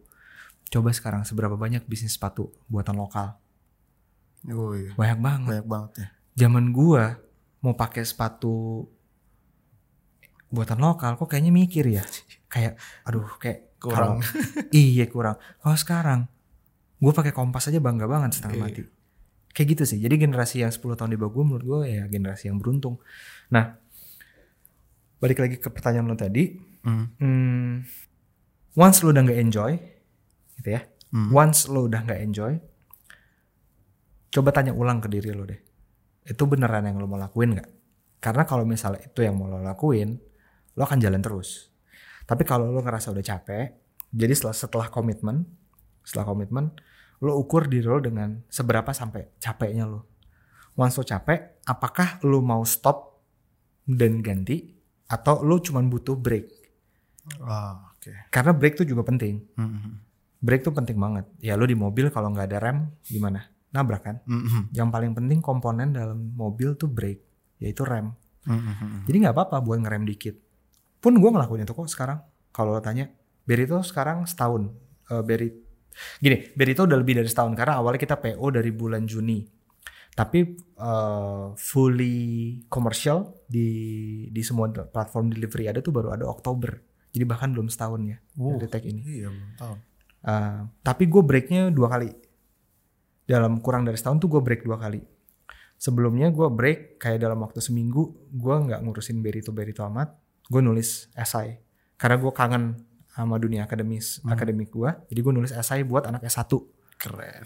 coba sekarang seberapa banyak bisnis sepatu buatan lokal Oh iya. banyak banget Banyak banget ya. Zaman gua mau pakai sepatu buatan lokal kok kayaknya mikir ya kayak aduh kayak Kurang. kalau- iya kurang kalau sekarang gua pakai kompas aja bangga banget setengah Iya. mati Kayak gitu sih. Jadi generasi yang 10 tahun di bawah gue menurut gue ya generasi yang beruntung. Nah, balik lagi ke pertanyaan lo tadi. Hmm. Hmm, once lo udah nggak enjoy, gitu ya. Hmm. Once lo udah nggak enjoy, coba tanya ulang ke diri lo deh. Itu beneran yang lo mau lakuin nggak? Karena kalau misalnya itu yang mau lo lakuin, lo akan jalan terus. Tapi kalau lo ngerasa udah capek, jadi setelah setelah komitmen, setelah komitmen, lo ukur diri lo dengan seberapa sampai capeknya lo. Once lo capek, apakah lo mau stop dan ganti, atau lo cuman butuh break? Ah, oke. Karena break tuh juga penting. Hmm. Break tuh penting banget. Ya lo di mobil kalau nggak ada rem gimana? Nabrak kan? Hmm. Yang paling penting komponen dalam mobil tuh brake, yaitu rem. Hmm. Jadi nggak apa-apa buat ngerem dikit. Pun gue ngelakuin itu kok sekarang. Kalau lo tanya, Berito sekarang setahun. Eh Beri, gini, Berito udah lebih dari setahun karena awalnya kita PO dari bulan Juni. Tapi eh, fully commercial di di semua platform delivery ada tuh baru ada Oktober. Jadi bahkan belum setahun ya Wow. dari tag ini. Iya, belum tahu. Uh, tapi gue breaknya dua kali. Dalam kurang dari setahun tuh gue break dua kali. Sebelumnya gue break kayak dalam waktu seminggu gue nggak ngurusin berito berito amat. Gue nulis esai karena gue kangen sama dunia akademis akademik gue. Jadi gue nulis esai buat anak S1. Keren.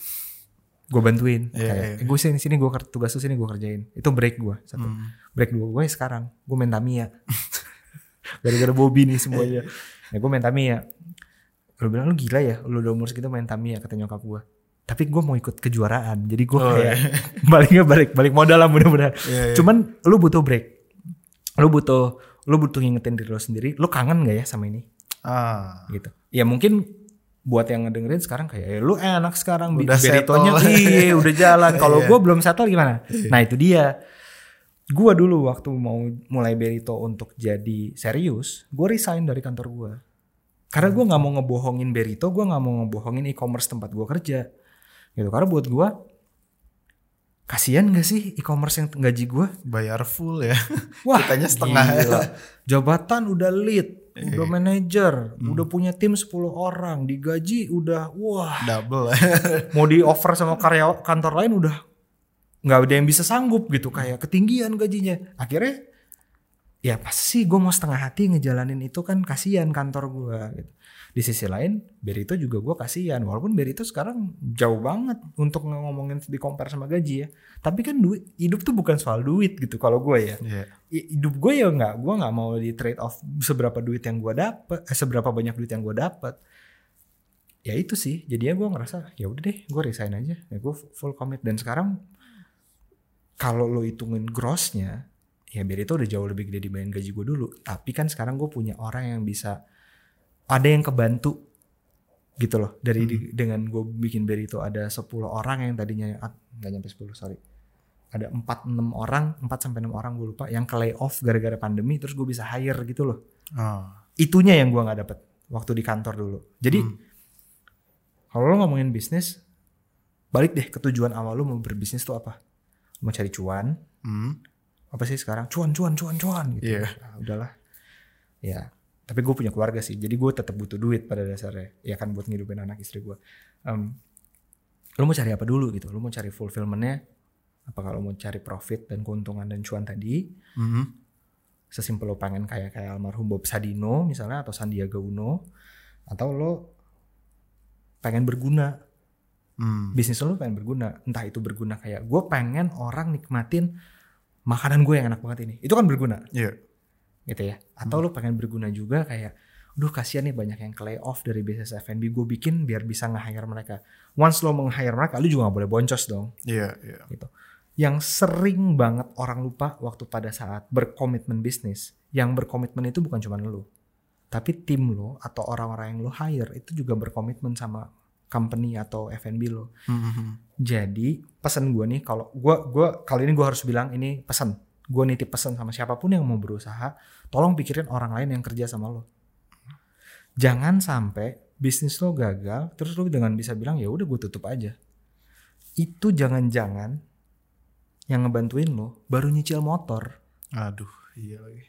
Gue bantuin. Iya, kayak, iya. "Eh, gue sini sini gue tugas tuh sini gue kerjain. Itu break gue satu. Hmm. Break dua gue sekarang gue main Tamiya. Gara-gara Bobby nih semuanya. Ya gue main Tamiya. Lu bilang lu gila ya, lu udah umur segitu main Tamiya kata nyokap gue. Tapi gue mau ikut kejuaraan, jadi gue Oh, kayak baliknya balik balik modal lah mudah-mudahan. Iya, iya. Cuman lu butuh break, lu butuh lu butuh ngingetin diri lu sendiri, lu kangen gak ya sama ini? Ah. Gitu. Ya mungkin buat yang ngedengerin sekarang kayak "Eh, lu enak sekarang Udah beritonya iya udah jalan. Kalau Iya. gue belum settle gimana? Nah itu dia. Gue dulu waktu mau mulai Berito untuk jadi serius, gue resign dari kantor gue. Karena gue nggak mau ngebohongin Berito, gue nggak mau ngebohongin e-commerce tempat gue kerja. Gitu. Karena buat gue, kasihan gak sih e-commerce yang gaji gue? Bayar full ya. Wah, Kitanya setengah. gila. Jabatan udah lead, udah Iya. manajer, Hmm. udah punya tim 10 orang, digaji udah wah, Double. mau di offer sama karya kantor lain udah nggak ada yang bisa sanggup gitu kayak ketinggian gajinya. Akhirnya ya pasti gue mau setengah hati ngejalanin itu kan kasihan kantor gue gitu. Di sisi lain Berito juga gue kasihan. Walaupun Berito sekarang jauh banget untuk ngomongin di compare sama gaji ya. Tapi kan duit hidup tuh bukan soal duit gitu kalau gue ya. I- hidup gue ya nggak gue nggak mau di trade off seberapa duit yang gue dapet eh, seberapa banyak duit yang gue dapet. Ya itu sih jadinya gue ngerasa ya udah deh gue resign aja. Ya gue full commit. Dan sekarang kalau lo hitungin grossnya ya biar itu udah jauh lebih gede dibanding gaji gue dulu. Tapi kan sekarang gue punya orang yang bisa ada yang kebantu gitu loh. Dari di- dengan gue bikin Berito ada 10 orang yang tadinya ah, nggak nyampe 10 sorry. Ada 4 6 orang 4 sampai 6 orang gue lupa yang ke layoff gara-gara pandemi terus gue bisa hire gitu loh. Ah. itunya yang gue nggak dapet waktu di kantor dulu. Jadi Hmm. kalau lo ngomongin bisnis balik deh ke tujuan awal lo mau berbisnis tuh apa? Mau cari cuan? Hmm. apa sih sekarang? Cuan cuan cuan cuan gitu. Iya. Nah, udahlah. Ya tapi gue punya keluarga sih jadi gue tetap butuh duit pada dasarnya. Ya kan buat ngidupin anak istri gue Em, lo mau cari apa dulu gitu? Lo mau cari fulfillmentnya? Apa kalau mau cari profit dan keuntungan dan cuan tadi? Hmm. sesimpel lo pengen kayak kayak almarhum Bob Sadino misalnya atau Sandiaga Uno atau lo pengen berguna. Hmm. bisnis lo pengen berguna. Entah itu berguna kayak gue pengen orang nikmatin makanan gue yang enak banget ini. Itu kan berguna? Iya. Gitu ya. Atau lo pengen berguna juga kayak duh kasihan nih banyak yang ke layoff dari bisnis F&B gue bikin biar bisa nge-hire mereka. Once lo meng-hire mereka lo juga gak boleh boncos dong. Iya, iya. gitu. Yang sering banget orang lupa waktu pada saat berkomitmen bisnis yang berkomitmen itu bukan cuma lo tapi tim lo atau orang-orang yang lo hire itu juga berkomitmen sama company atau F&B lo. Hmm. jadi pesan gue nih kalau gue gua kali ini gue harus bilang ini pesan gue nitip pesan sama siapa pun yang mau berusaha tolong pikirin orang lain yang kerja sama lo jangan sampai bisnis lo gagal terus lo dengan bisa bilang ya udah gue tutup aja itu jangan-jangan yang ngebantuin lo baru nyicil motor Aduh, iya lagi.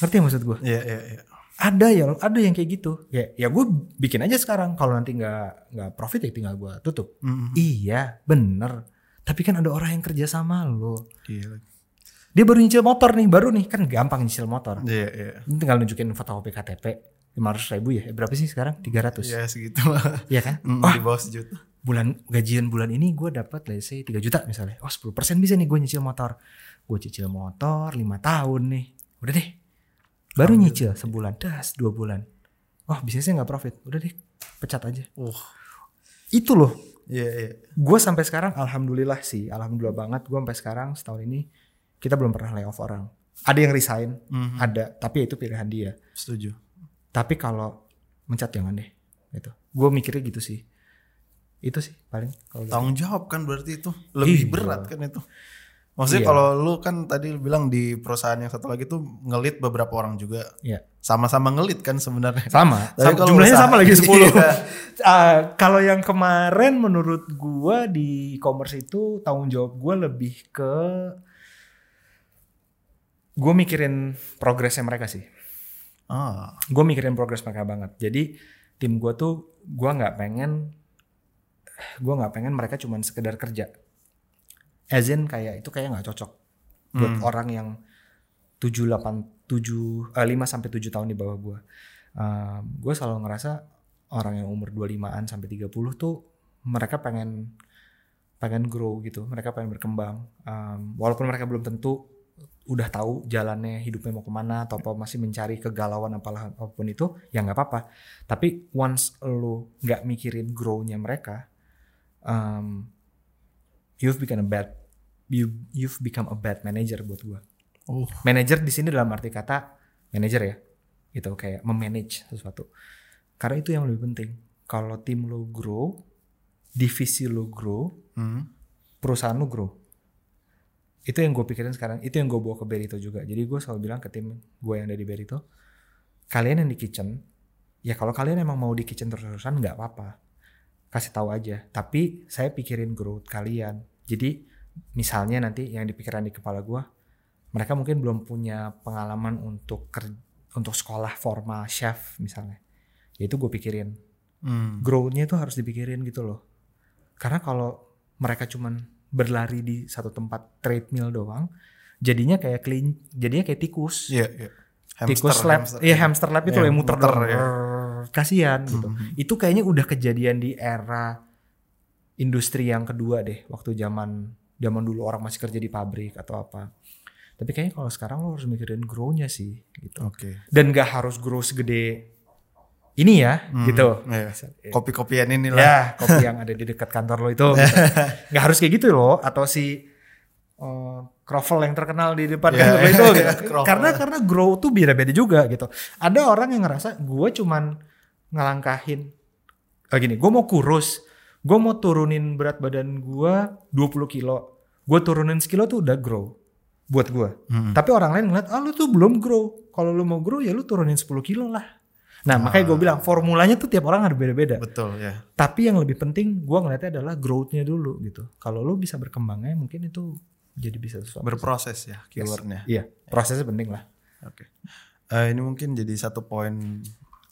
ngerti ya maksud gue Iya, iya, iya. ada ya ada yang kayak gitu ya ya gue bikin aja sekarang kalau nanti nggak nggak profit ya tinggal gue tutup Hmm. Iya, bener. Tapi kan ada orang yang kerja sama lo. Iya. Dia baru nyicil motor nih, baru nih kan gampang nyicil motor. Iya, iya. Ini tinggal nunjukin fotokopi KTP 500 ribu ya. Eh, berapa sih sekarang? 300. Ya segitulah. Iya kan? Mm, Wah, di bawah sejuta. bulan gajian bulan ini gue dapat let's say 3 juta misalnya. Oh 10% bisa nih gue nyicil motor. Gue cicil motor 5 tahun nih. Udah deh. Baru nyicil sebulan. Das 2 bulan. Oh bisnisnya nggak profit. Udah deh. Pecat aja. Uh. Itu loh. Iya, iya. Gue sampai sekarang alhamdulillah sih. Alhamdulillah banget. Gue sampai sekarang setahun ini. Kita belum pernah layoff orang. Ada yang resign. Mhm. Ada. Tapi itu pilihan dia. Setuju. Tapi kalau mencat jangan deh. Gitu. Gue mikirnya gitu sih. Itu sih paling. Kalau dari- Tanggung jawab kan berarti itu lebih Iya. berat kan itu. Maksudnya Iya. kalau lu kan tadi bilang di perusahaan yang satu lagi tuh ngelit beberapa orang juga. Iya. Sama-sama ngelit kan sebenarnya. Sama, Tapi sama kalau jumlahnya usaha- sama lagi 10. Iya. Ah, kalau yang kemarin menurut gua di e-commerce itu tanggung jawab gua lebih ke gue mikirin progresnya mereka sih. Ah, Gue mikirin progres mereka banget. Jadi tim gua tuh gua nggak pengen gua nggak pengen mereka cuman sekedar kerja. As in kayak itu kayak nggak cocok buat Hmm. orang yang 7 8 7 eh, 5 sampai 7 tahun di bawah gua. gue selalu ngerasa orang yang umur 25-an sampai 30 tuh mereka pengen pengen grow gitu, mereka pengen berkembang. Um, walaupun mereka belum tentu udah tahu jalannya hidupnya mau ke mana atau apa masih mencari kegalauan apalah apa pun itu ya nggak apa-apa. Tapi once lo nggak mikirin grow-nya mereka, um, you've become a bad you you've become a bad manager buat gua. oh, Manager di sini dalam arti kata manager ya, gitu kayak memanage sesuatu. Karena itu yang lebih penting. Kalau tim lo grow, divisi lo grow, hmm. perusahaan lo grow. Itu yang gue pikirin sekarang. Itu yang gue bawa ke Berito juga. Jadi gue selalu bilang ke tim gue yang ada di Berito, kalian yang di kitchen, ya kalau kalian emang mau di kitchen terus-terusan nggak apa-apa, kasih tahu aja. Tapi saya pikirin growth kalian. Jadi misalnya nanti yang dipikiran di kepala gue, mereka mungkin belum punya pengalaman untuk ker- untuk sekolah formal chef misalnya. Ya itu gue pikirin Hmm. growth-nya itu harus dipikirin gitu loh. Karena kalau mereka cuman berlari di satu tempat treadmill doang, jadinya kayak clean, jadinya kayak tikus. Iya, iya. tikus lab, iya hamster lab itu loh yang muter, muter, ya. Kasihan gitu. Mhm. Itu kayaknya udah kejadian di era industri yang kedua deh, waktu zaman zaman dulu orang masih kerja di pabrik atau apa. Tapi kayaknya kalau sekarang lo harus mikirin grow-nya sih gitu. Oke. Dan gak harus grow segede ini ya Hmm, gitu. iya. Kopi-kopian inilah. Ya, kopi yang ada di dekat kantor lo itu. gitu. Nggak harus kayak gitu loh. Atau si uh, Kroffel yang terkenal di depan Ya, kantor lo itu. gitu. Kroffel. karena karena grow tuh beda-beda juga gitu. Ada orang yang ngerasa gue cuman ngelangkahin. Oh gini, gue mau kurus. Gue mau turunin berat badan gue 20 kilo. Gue turunin sekilo tuh udah grow. Buat gue. Hmm. Tapi orang lain ngeliat, ah lu tuh belum grow. Kalau lu mau grow ya lu turunin 10 kilo lah. Nah makanya gue bilang formulanya tuh tiap orang ada beda-beda. Betul ya. Tapi yang lebih penting gue ngeliatnya adalah growth-nya dulu gitu. Kalau lu bisa berkembangnya mungkin itu jadi bisa sesuatu. Berproses ya keywordnya. Iya, prosesnya penting lah. Oke. Eh, ini mungkin jadi satu poin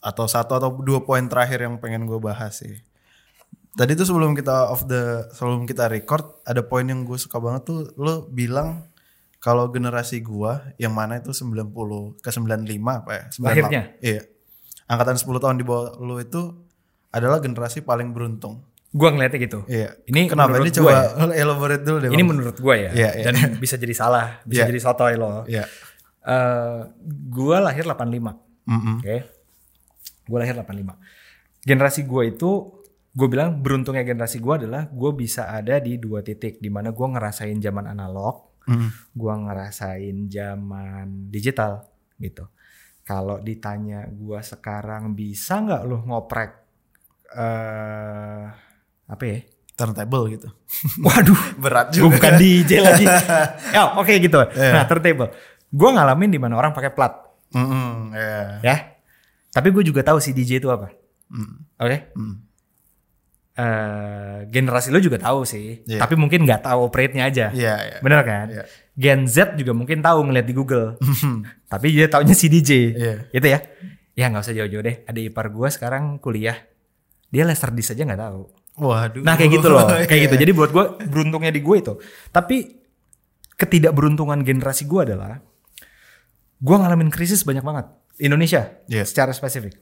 atau satu atau dua poin terakhir yang pengen gue bahas sih. Tadi tuh sebelum kita off the sebelum kita record ada poin yang gue suka banget tuh lo bilang kalau generasi gua yang mana itu 90 ke 95 apa ya? 98. Lahirnya? Iya. Angkatan 10 tahun di bawah lo itu adalah generasi paling beruntung. Gue ngeliatnya gitu. Iya. Ini Kenapa ini gua coba lo elaborate dulu deh. Ini Bang. menurut gue ya. Iya, iya. Dan bisa jadi salah, bisa Iya. jadi sotoy loh. Iya. Eh gue lahir 85. Mm-mm. Oke. Gue lahir 85. Generasi gue itu gue bilang beruntungnya generasi gue adalah gue bisa ada di dua titik di mana gue ngerasain zaman analog, Mm. gue ngerasain zaman digital gitu. Kalau ditanya gue sekarang bisa nggak lo ngoprek eh apa ya? Turntable gitu. Waduh, Berat juga. bukan DJ lagi. ya oke gitu. Iya. Nah turntable. Gue ngalamin di mana orang pakai plat, Mm-mm, iya. ya. Tapi gue juga tahu si DJ itu apa. Mm. Oke. Mm. Eh, generasi lo juga tahu sih, Iya. tapi mungkin nggak tahu operate-nya aja. Iya, iya. Bener kan? Iya. Gen Z juga mungkin tahu ngeliat di Google, tapi dia taunya si DJ, Iya. gitu ya? Ya nggak usah jauh-jauh deh. Ada ipar gue sekarang kuliah, dia laser disc aja nggak tahu. Waduh. Nah kayak gitu loh, kayak Iya. gitu. Jadi buat gue beruntungnya di gue itu. Tapi ketidakberuntungan generasi gue adalah gue ngalamin krisis banyak banget. Indonesia Iya. secara spesifik.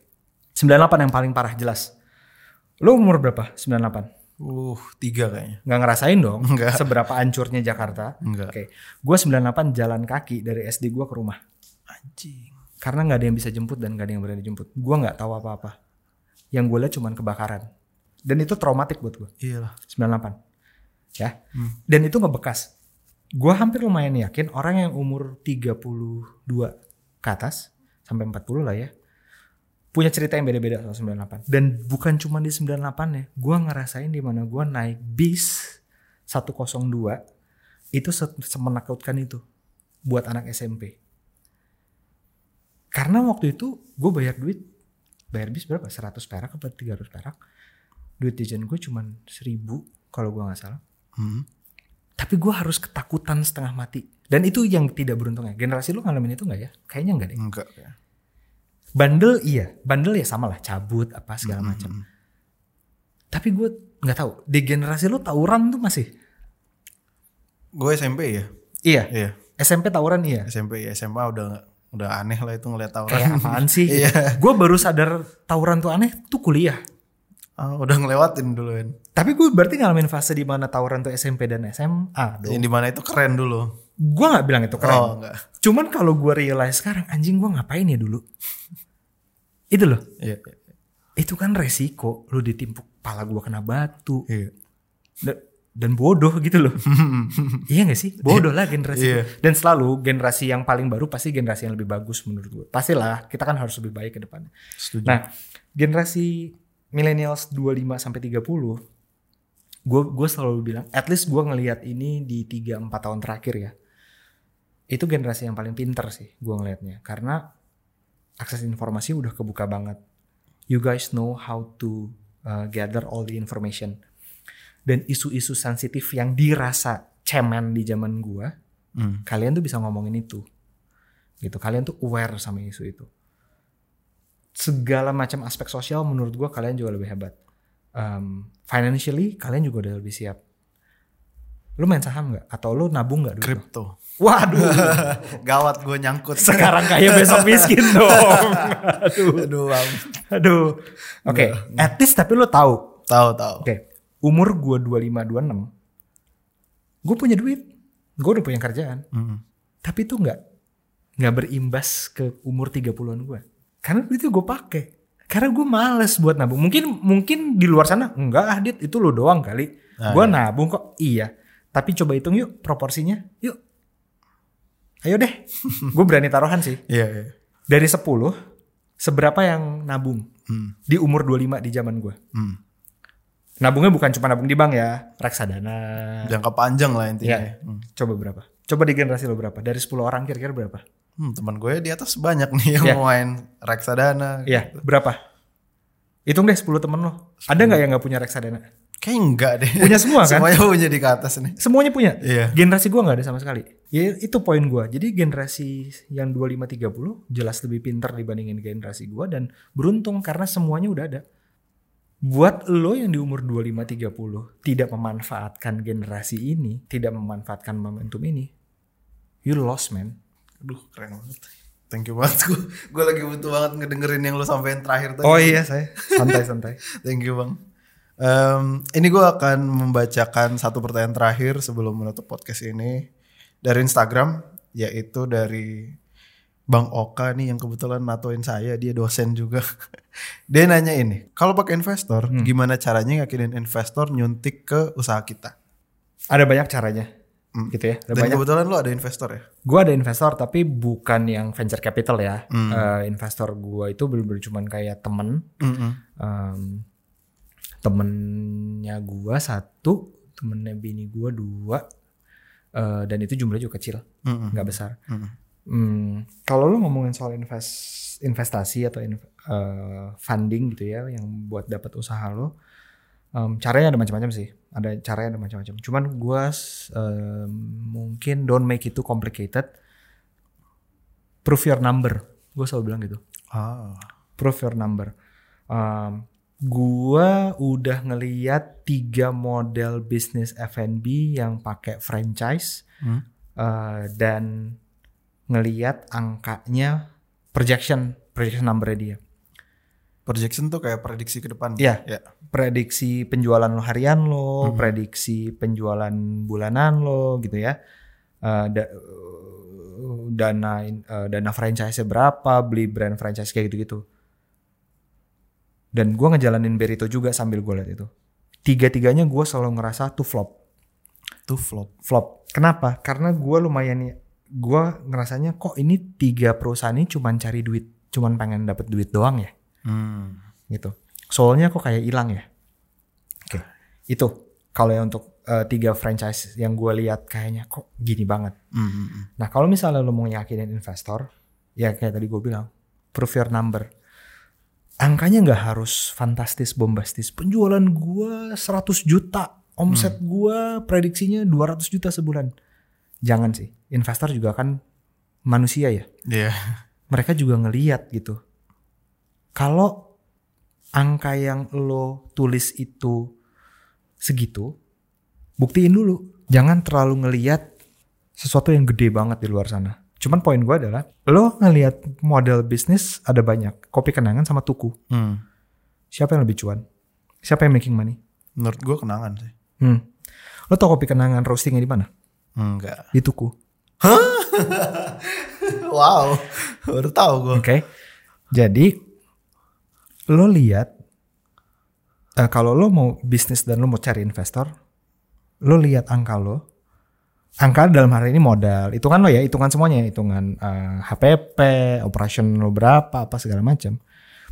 98 yang paling parah jelas. Lu umur berapa? 98. Uh, tiga kayaknya. Nggak ngerasain dong Nggak. seberapa hancurnya Jakarta. Enggak. Oke. Gue 98 jalan kaki dari SD gue ke rumah. Anjing. Karena nggak ada yang bisa jemput dan nggak ada yang berani jemput. Gue nggak tahu apa-apa. Yang gue lihat cuman kebakaran. Dan itu traumatik buat gue. Iyalah. 98 ya dan itu ngebekas gue hampir lumayan yakin orang yang umur 32 ke atas sampai 40 lah ya punya cerita yang beda-beda soal 98 dan bukan cuma di 98 ya gue ngerasain di mana gue naik bis 102 itu se- semenakutkan itu buat anak SMP karena waktu itu gue bayar duit bayar bis berapa? 100 perak apa 300 perak. Duit jajan gue cuman 1000 kalau gue nggak salah. Hmm. tapi gue harus ketakutan setengah mati. Dan itu yang tidak beruntungnya. Generasi lu ngalamin itu nggak ya? Kayaknya nggak deh. Enggak. Bandel iya bandel ya sama lah cabut apa segala Hmm, macam tapi gue nggak tahu di generasi lu tawuran tuh masih Gue SMP ya. iya Iya. SMP tawuran iya SMP ya. SMA udah udah aneh lah itu ngeliat tawuran. kayak apaan sih Iya. gue baru sadar tawuran tuh aneh tuh kuliah Ah, udah ngelewatin dulu kan. tapi gue berarti ngalamin fase di mana tawuran tuh SMP dan SMA dong Yang di mana itu keren dulu. Gue nggak bilang itu keren. Oh enggak. cuman kalau gue realize sekarang anjing gue ngapain ya dulu? Itu loh. Iya. itu kan resiko. Lu ditimpuk pala gua kena batu. Iya. da- dan bodoh gitu loh. Iya gak sih? Bodoh lah generasi. Iya. dan selalu generasi yang paling baru pasti generasi yang lebih bagus menurut gue pastilah kita kan harus lebih baik ke depannya. Setuju. nah generasi millennials 25 sampai 30 gue gue selalu bilang at least gue ngelihat ini di 3 4 tahun terakhir ya itu generasi yang paling pinter sih gue ngelihatnya karena akses informasi udah kebuka banget. You guys know how to uh, gather all the information. Dan isu-isu sensitif yang dirasa cemen di zaman gua Hmm. kalian tuh bisa ngomongin itu. Gitu. Kalian tuh aware sama isu itu. Segala macam aspek sosial menurut gua kalian juga lebih hebat. Um, financially kalian juga udah lebih siap. Lu main saham nggak? Atau lu nabung nggak dulu? Kripto. Waduh Gawat gue nyangkut. sekarang kaya besok miskin dong aduh Aduh, Bang. aduh oke at least tapi lu tahu Tahu tahu. Oke, umur gue 25 26. Gue punya duit. Gue udah punya kerjaan. Hmm. Tapi itu nggak nggak berimbas ke umur 30-an gue. Karena duit itu gue pakai. Karena gue males buat nabung. Mungkin mungkin di luar sana enggak ah dit itu lo doang kali. Ah, gue iya. nabung kok. Iya. Tapi coba hitung yuk proporsinya. Yuk. Ayo deh. gue berani taruhan sih. Iya, iya. Dari 10 seberapa yang nabung Hmm. di umur 25 di zaman gue. Hmm. Nabungnya bukan cuma nabung di bank ya, reksadana. Jangka panjang lah intinya. Iya. Hmm. Coba berapa? Coba di generasi lo berapa? Dari 10 orang kira-kira berapa? Hmm, teman gue di atas banyak nih yang mau main reksadana. Iya, berapa? Hitung deh 10 temen lo. Ada nggak yang nggak punya reksadana? Kayaknya enggak deh. Punya semua kan? Semuanya punya di atas nih. Semuanya punya. Iya. Generasi gua nggak ada sama sekali. Ya itu poin gua. Jadi generasi yang 25 30 jelas lebih pintar dibandingin generasi gua dan beruntung karena semuanya udah ada. Buat lo yang di umur 25 30 tidak memanfaatkan generasi ini, tidak memanfaatkan momentum ini, you lost man. Aduh, keren banget. Thank you banget gue. Gue lagi butuh banget ngedengerin yang lu sampein terakhir tadi. Oh iya saya santai-santai. Thank you bang. Em, ini gue akan membacakan satu pertanyaan terakhir sebelum menutup podcast ini dari Instagram, yaitu dari Bang Oka nih yang kebetulan natoin saya, dia dosen juga. dia nanya ini, kalau pakai investor, gimana caranya yakinin investor nyuntik ke usaha kita? Ada banyak caranya. Hmm. Gitu ya. Ada Dan banyak. kebetulan lu ada investor ya? Gue ada investor tapi bukan yang venture capital ya. Hmm. Eh, investor gue itu bener-bener cuman kayak temen. Mm-mm. Em, temennya gue satu, temennya bini gue dua. Eh, dan itu jumlahnya juga kecil, nggak besar. Mm-mm. Hmm, kalau lo ngomongin soal invest, investasi atau in- eh, funding gitu ya, yang buat dapat usaha lo, em, caranya ada macam-macam sih. Ada caranya ada macam-macam. Cuman gue mungkin don't make it too complicated. Prove your number. Gue selalu bilang gitu. Ah. Prove your number. Um, gua udah ngeliat tiga model bisnis F&B yang pakai franchise Hmm. eh, dan ngeliat angkanya projection projection number dia. Projection tuh kayak prediksi ke depan. Iya. Ya. Prediksi penjualan lo harian lo, prediksi penjualan bulanan lo gitu ya. Eh, da- dana eh, dana franchise berapa, beli brand franchise kayak gitu-gitu. Dan gua ngejalanin Berito juga sambil gue liat itu. Tiga-tiganya gue selalu ngerasa tuh flop. Tuh flop. Flop. Kenapa? Karena gue lumayan gue ngerasanya kok ini tiga perusahaan ini cuman cari duit, cuman pengen dapet duit doang ya, Hmm. gitu. Soalnya kok kayak hilang ya. Oke, itu kalau yang untuk eh, tiga franchise yang gue lihat kayaknya kok gini banget. Hmm, hmm, hmm. Nah kalau misalnya lo mau yakinin investor, ya kayak tadi gue bilang, prove your number. Angkanya nggak harus fantastis, bombastis. Penjualan gue 100 juta, omset gue prediksinya 200 juta sebulan. Jangan sih, investor juga kan manusia ya. Iya. Mereka juga ngeliat gitu. Kalau angka yang lo tulis itu segitu, buktiin dulu. Jangan terlalu ngeliat sesuatu yang gede banget di luar sana. Cuman poin gue adalah, lo ngeliat model bisnis ada banyak. Kopi kenangan sama tuku. Hmm. Siapa yang lebih cuan? Siapa yang making money? Menurut gue kenangan sih. Hmm. Lo tau kopi kenangan roastingnya di mana? Enggak. Di tuku. wow. Baru tahu gue. Oke. Jadi lo lihat eh, kalau lo mau bisnis dan lo mau cari investor, lo lihat angka lo. Angka dalam hal ini modal, hitungan lo ya, hitungan semuanya, hitungan eh, HPP, operation lo berapa, apa segala macam.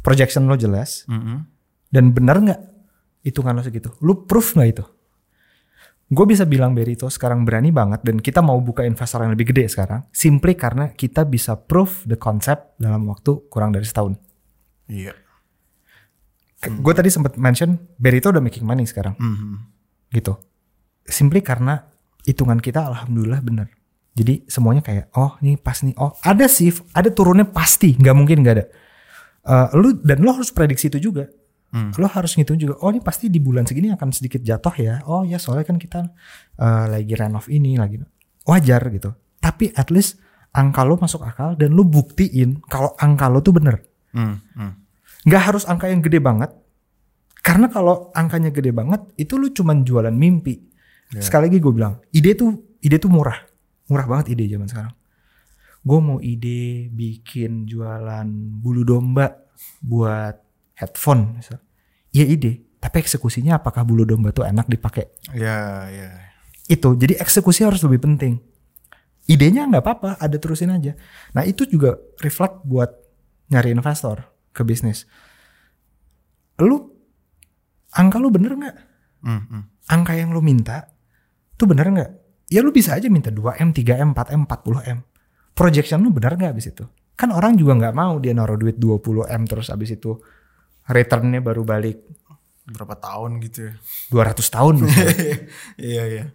Projection lo jelas Mm-mm. dan benar nggak hitungan lo segitu? Lo proof nggak itu? Gue bisa bilang Berito sekarang berani banget dan kita mau buka investor yang lebih gede sekarang, simply karena kita bisa proof the concept dalam waktu kurang dari setahun. Iya. Gue tadi sempat mention Berito udah making money sekarang, Mhm. gitu. Simply karena hitungan kita alhamdulillah bener. Jadi semuanya kayak oh ini pas nih, oh ada sih, ada turunnya pasti, nggak mungkin nggak ada. Eh, lu dan lo harus prediksi itu juga. Hmm. Lo harus ngitung juga. Oh ini pasti di bulan segini akan sedikit jatuh ya. Oh ya soalnya kan kita eh, lagi renov ini lagi wajar gitu. Tapi at least angka lo masuk akal dan lo buktiin kalau angka lo tuh bener. Hmm, hmm. Nggak harus angka yang gede banget. Karena kalau angkanya gede banget itu lu cuman jualan mimpi. Sekali lagi gue bilang, ide tuh ide tuh murah. Murah banget ide zaman sekarang. Gue mau ide bikin jualan bulu domba buat headphone misal. Iya ide, tapi eksekusinya apakah bulu domba tuh enak dipakai? Ya, ya. Itu. Jadi eksekusi harus lebih penting. Idenya nggak apa-apa, ada terusin aja. Nah itu juga reflect buat nyari investor ke bisnis. Lu angka lu bener nggak? Hmm, hmm. Angka yang lu minta tuh bener nggak? Ya lu bisa aja minta 2M, 3M, 4M, 40M. Projection lu bener nggak abis itu? Kan orang juga nggak mau dia naruh duit 20M terus abis itu returnnya baru balik Berapa tahun gitu ya. 200 tahun. Iya, iya.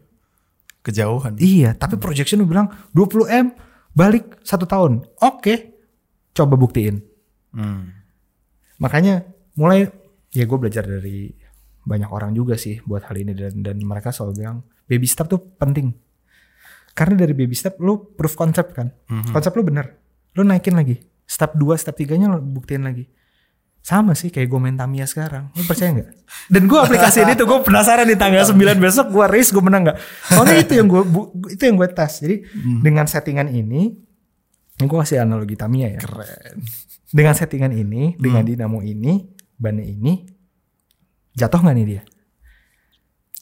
Kejauhan. Iya, tapi projection lu bilang 20 M balik satu tahun. Oke, coba buktiin. Hmm. Makanya mulai ya gue belajar dari banyak orang juga sih buat hal ini dan dan mereka selalu bilang baby step tuh penting. Karena dari baby step lu proof konsep kan. Konsep lu bener. Lu naikin lagi. Step 2, step 3-nya lu buktiin lagi. Sama sih kayak gue main Tamiya sekarang. Lu percaya nggak? Dan gue aplikasi ini tuh gue penasaran di tanggal 9 besok gue race gue menang nggak? Soalnya itu yang gue itu yang gue tes. Jadi dengan settingan ini, ini gue kasih analogi Tamiya ya. Keren. Dengan settingan ini, dengan dinamo ini, bannya ini, jatuh nggak nih dia?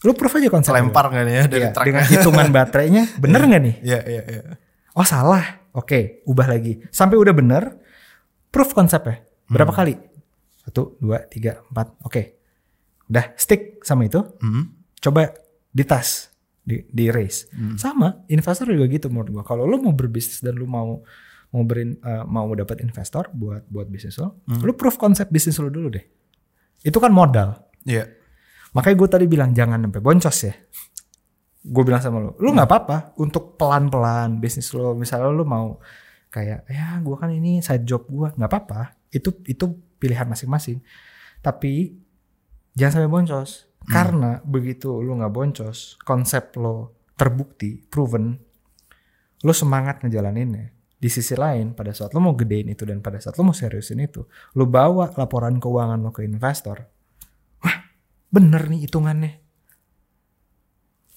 Lu proof aja konsep. Lempar nggak nih ya dari Iya, track dengan hitungan baterainya bener nggak nih? Iya, iya, iya. Oh salah. Oke, ubah lagi. Sampai udah bener, proof konsepnya. Berapa kali? Satu, dua, tiga, empat. Oke. Udah stick sama itu. Hmm. Coba di tas, di, di race. Sama, investor juga gitu menurut gua. Kalau lu mau berbisnis dan lu mau mau berin, eh, mau dapat investor buat buat bisnis lo, lu proof konsep bisnis lo dulu deh. Itu kan modal. Iya. Makanya gue tadi bilang jangan sampai boncos ya. Gue bilang sama lo, lu nggak apa-apa untuk pelan-pelan bisnis lo. Misalnya lo mau kayak ya gue kan ini side job gue nggak apa-apa. Itu itu pilihan masing-masing. Tapi jangan sampai boncos. Karena begitu lu nggak boncos, konsep lo terbukti, proven, lo semangat ngejalaninnya. Di sisi lain, pada saat lo mau gedein itu dan pada saat lo mau seriusin itu, lo bawa laporan keuangan lo ke investor. Bener nih hitungannya.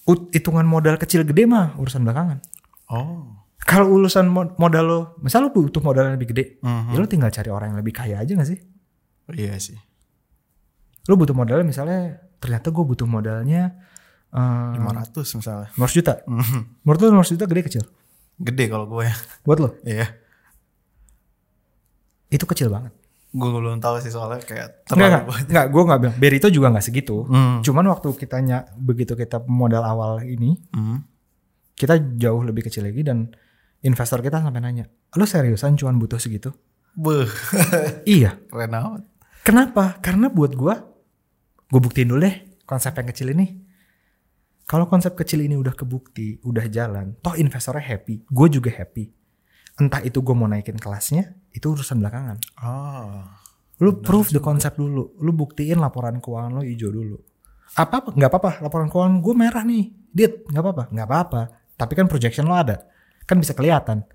Ut- hitungan modal kecil gede mah urusan belakangan. Oh. Kalau urusan mo- modal lo, misal lo butuh modal yang lebih gede, Mhm. ya lo tinggal cari orang yang lebih kaya aja gak sih? Iya sih. Lo butuh modalnya misalnya, ternyata gue butuh modalnya eh 500 misalnya. 500 juta. Mhm. Menurut lo 500 juta gede kecil? Gede kalau gue ya. Buat lo? Iya. Itu kecil banget. Gue belum tahu sih soalnya kayak terlalu enggak, banyak. enggak, gue enggak bilang. Berito juga enggak segitu. Hmm. Cuman waktu kita ny- begitu kita modal awal ini, Hmm. kita jauh lebih kecil lagi dan investor kita sampai nanya, lo seriusan cuman butuh segitu? Beuh, iya. keren amat. Kenapa? Karena buat gue, gue buktiin dulu deh konsep yang kecil ini. Kalau konsep kecil ini udah kebukti, udah jalan, toh investornya happy, gue juga happy. Entah itu gue mau naikin kelasnya, itu urusan belakangan. Oh. Lu proof the konsep dulu. Lu buktiin laporan keuangan lo hijau dulu. Apa nggak apa-apa laporan keuangan gue merah nih. Dit, nggak apa-apa, nggak apa-apa. Tapi kan projection lo ada. Kan bisa kelihatan.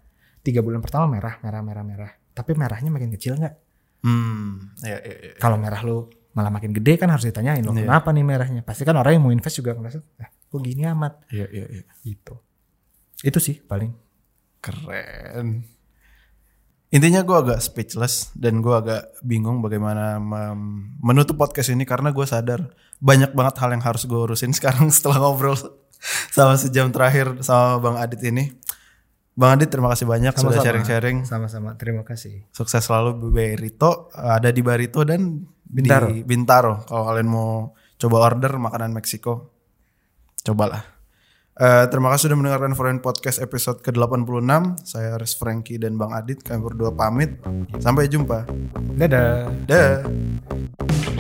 Tiga bulan pertama merah, merah, merah, merah. Tapi merahnya makin kecil nggak? Hmm. Ya, ya, ya. Kalau merah lo malah makin gede kan harus ditanyain lo Iya. kenapa nih merahnya. Pasti kan orang yang mau invest juga ngerasa, ah, kok gini amat. Iya, iya, iya. Gitu. Itu sih paling. Keren. Intinya gue agak speechless dan gue agak bingung bagaimana menutup podcast ini karena gue sadar banyak banget hal yang harus gue urusin sekarang setelah ngobrol sama sejam terakhir sama Bang Adit ini. Bang Adit terima kasih banyak sudah Sama-sama. sharing-sharing. Sama-sama. Terima kasih. Sukses selalu Barito ada di Barito dan Bintaro. di Bintaro. Kalau kalian mau coba order makanan Meksiko, cobalah. Eh, terima kasih sudah mendengarkan Foreign Podcast episode ke-86. Saya Aris Franky dan Bang Adit. Kami berdua pamit. Sampai jumpa. Dadah. Dah.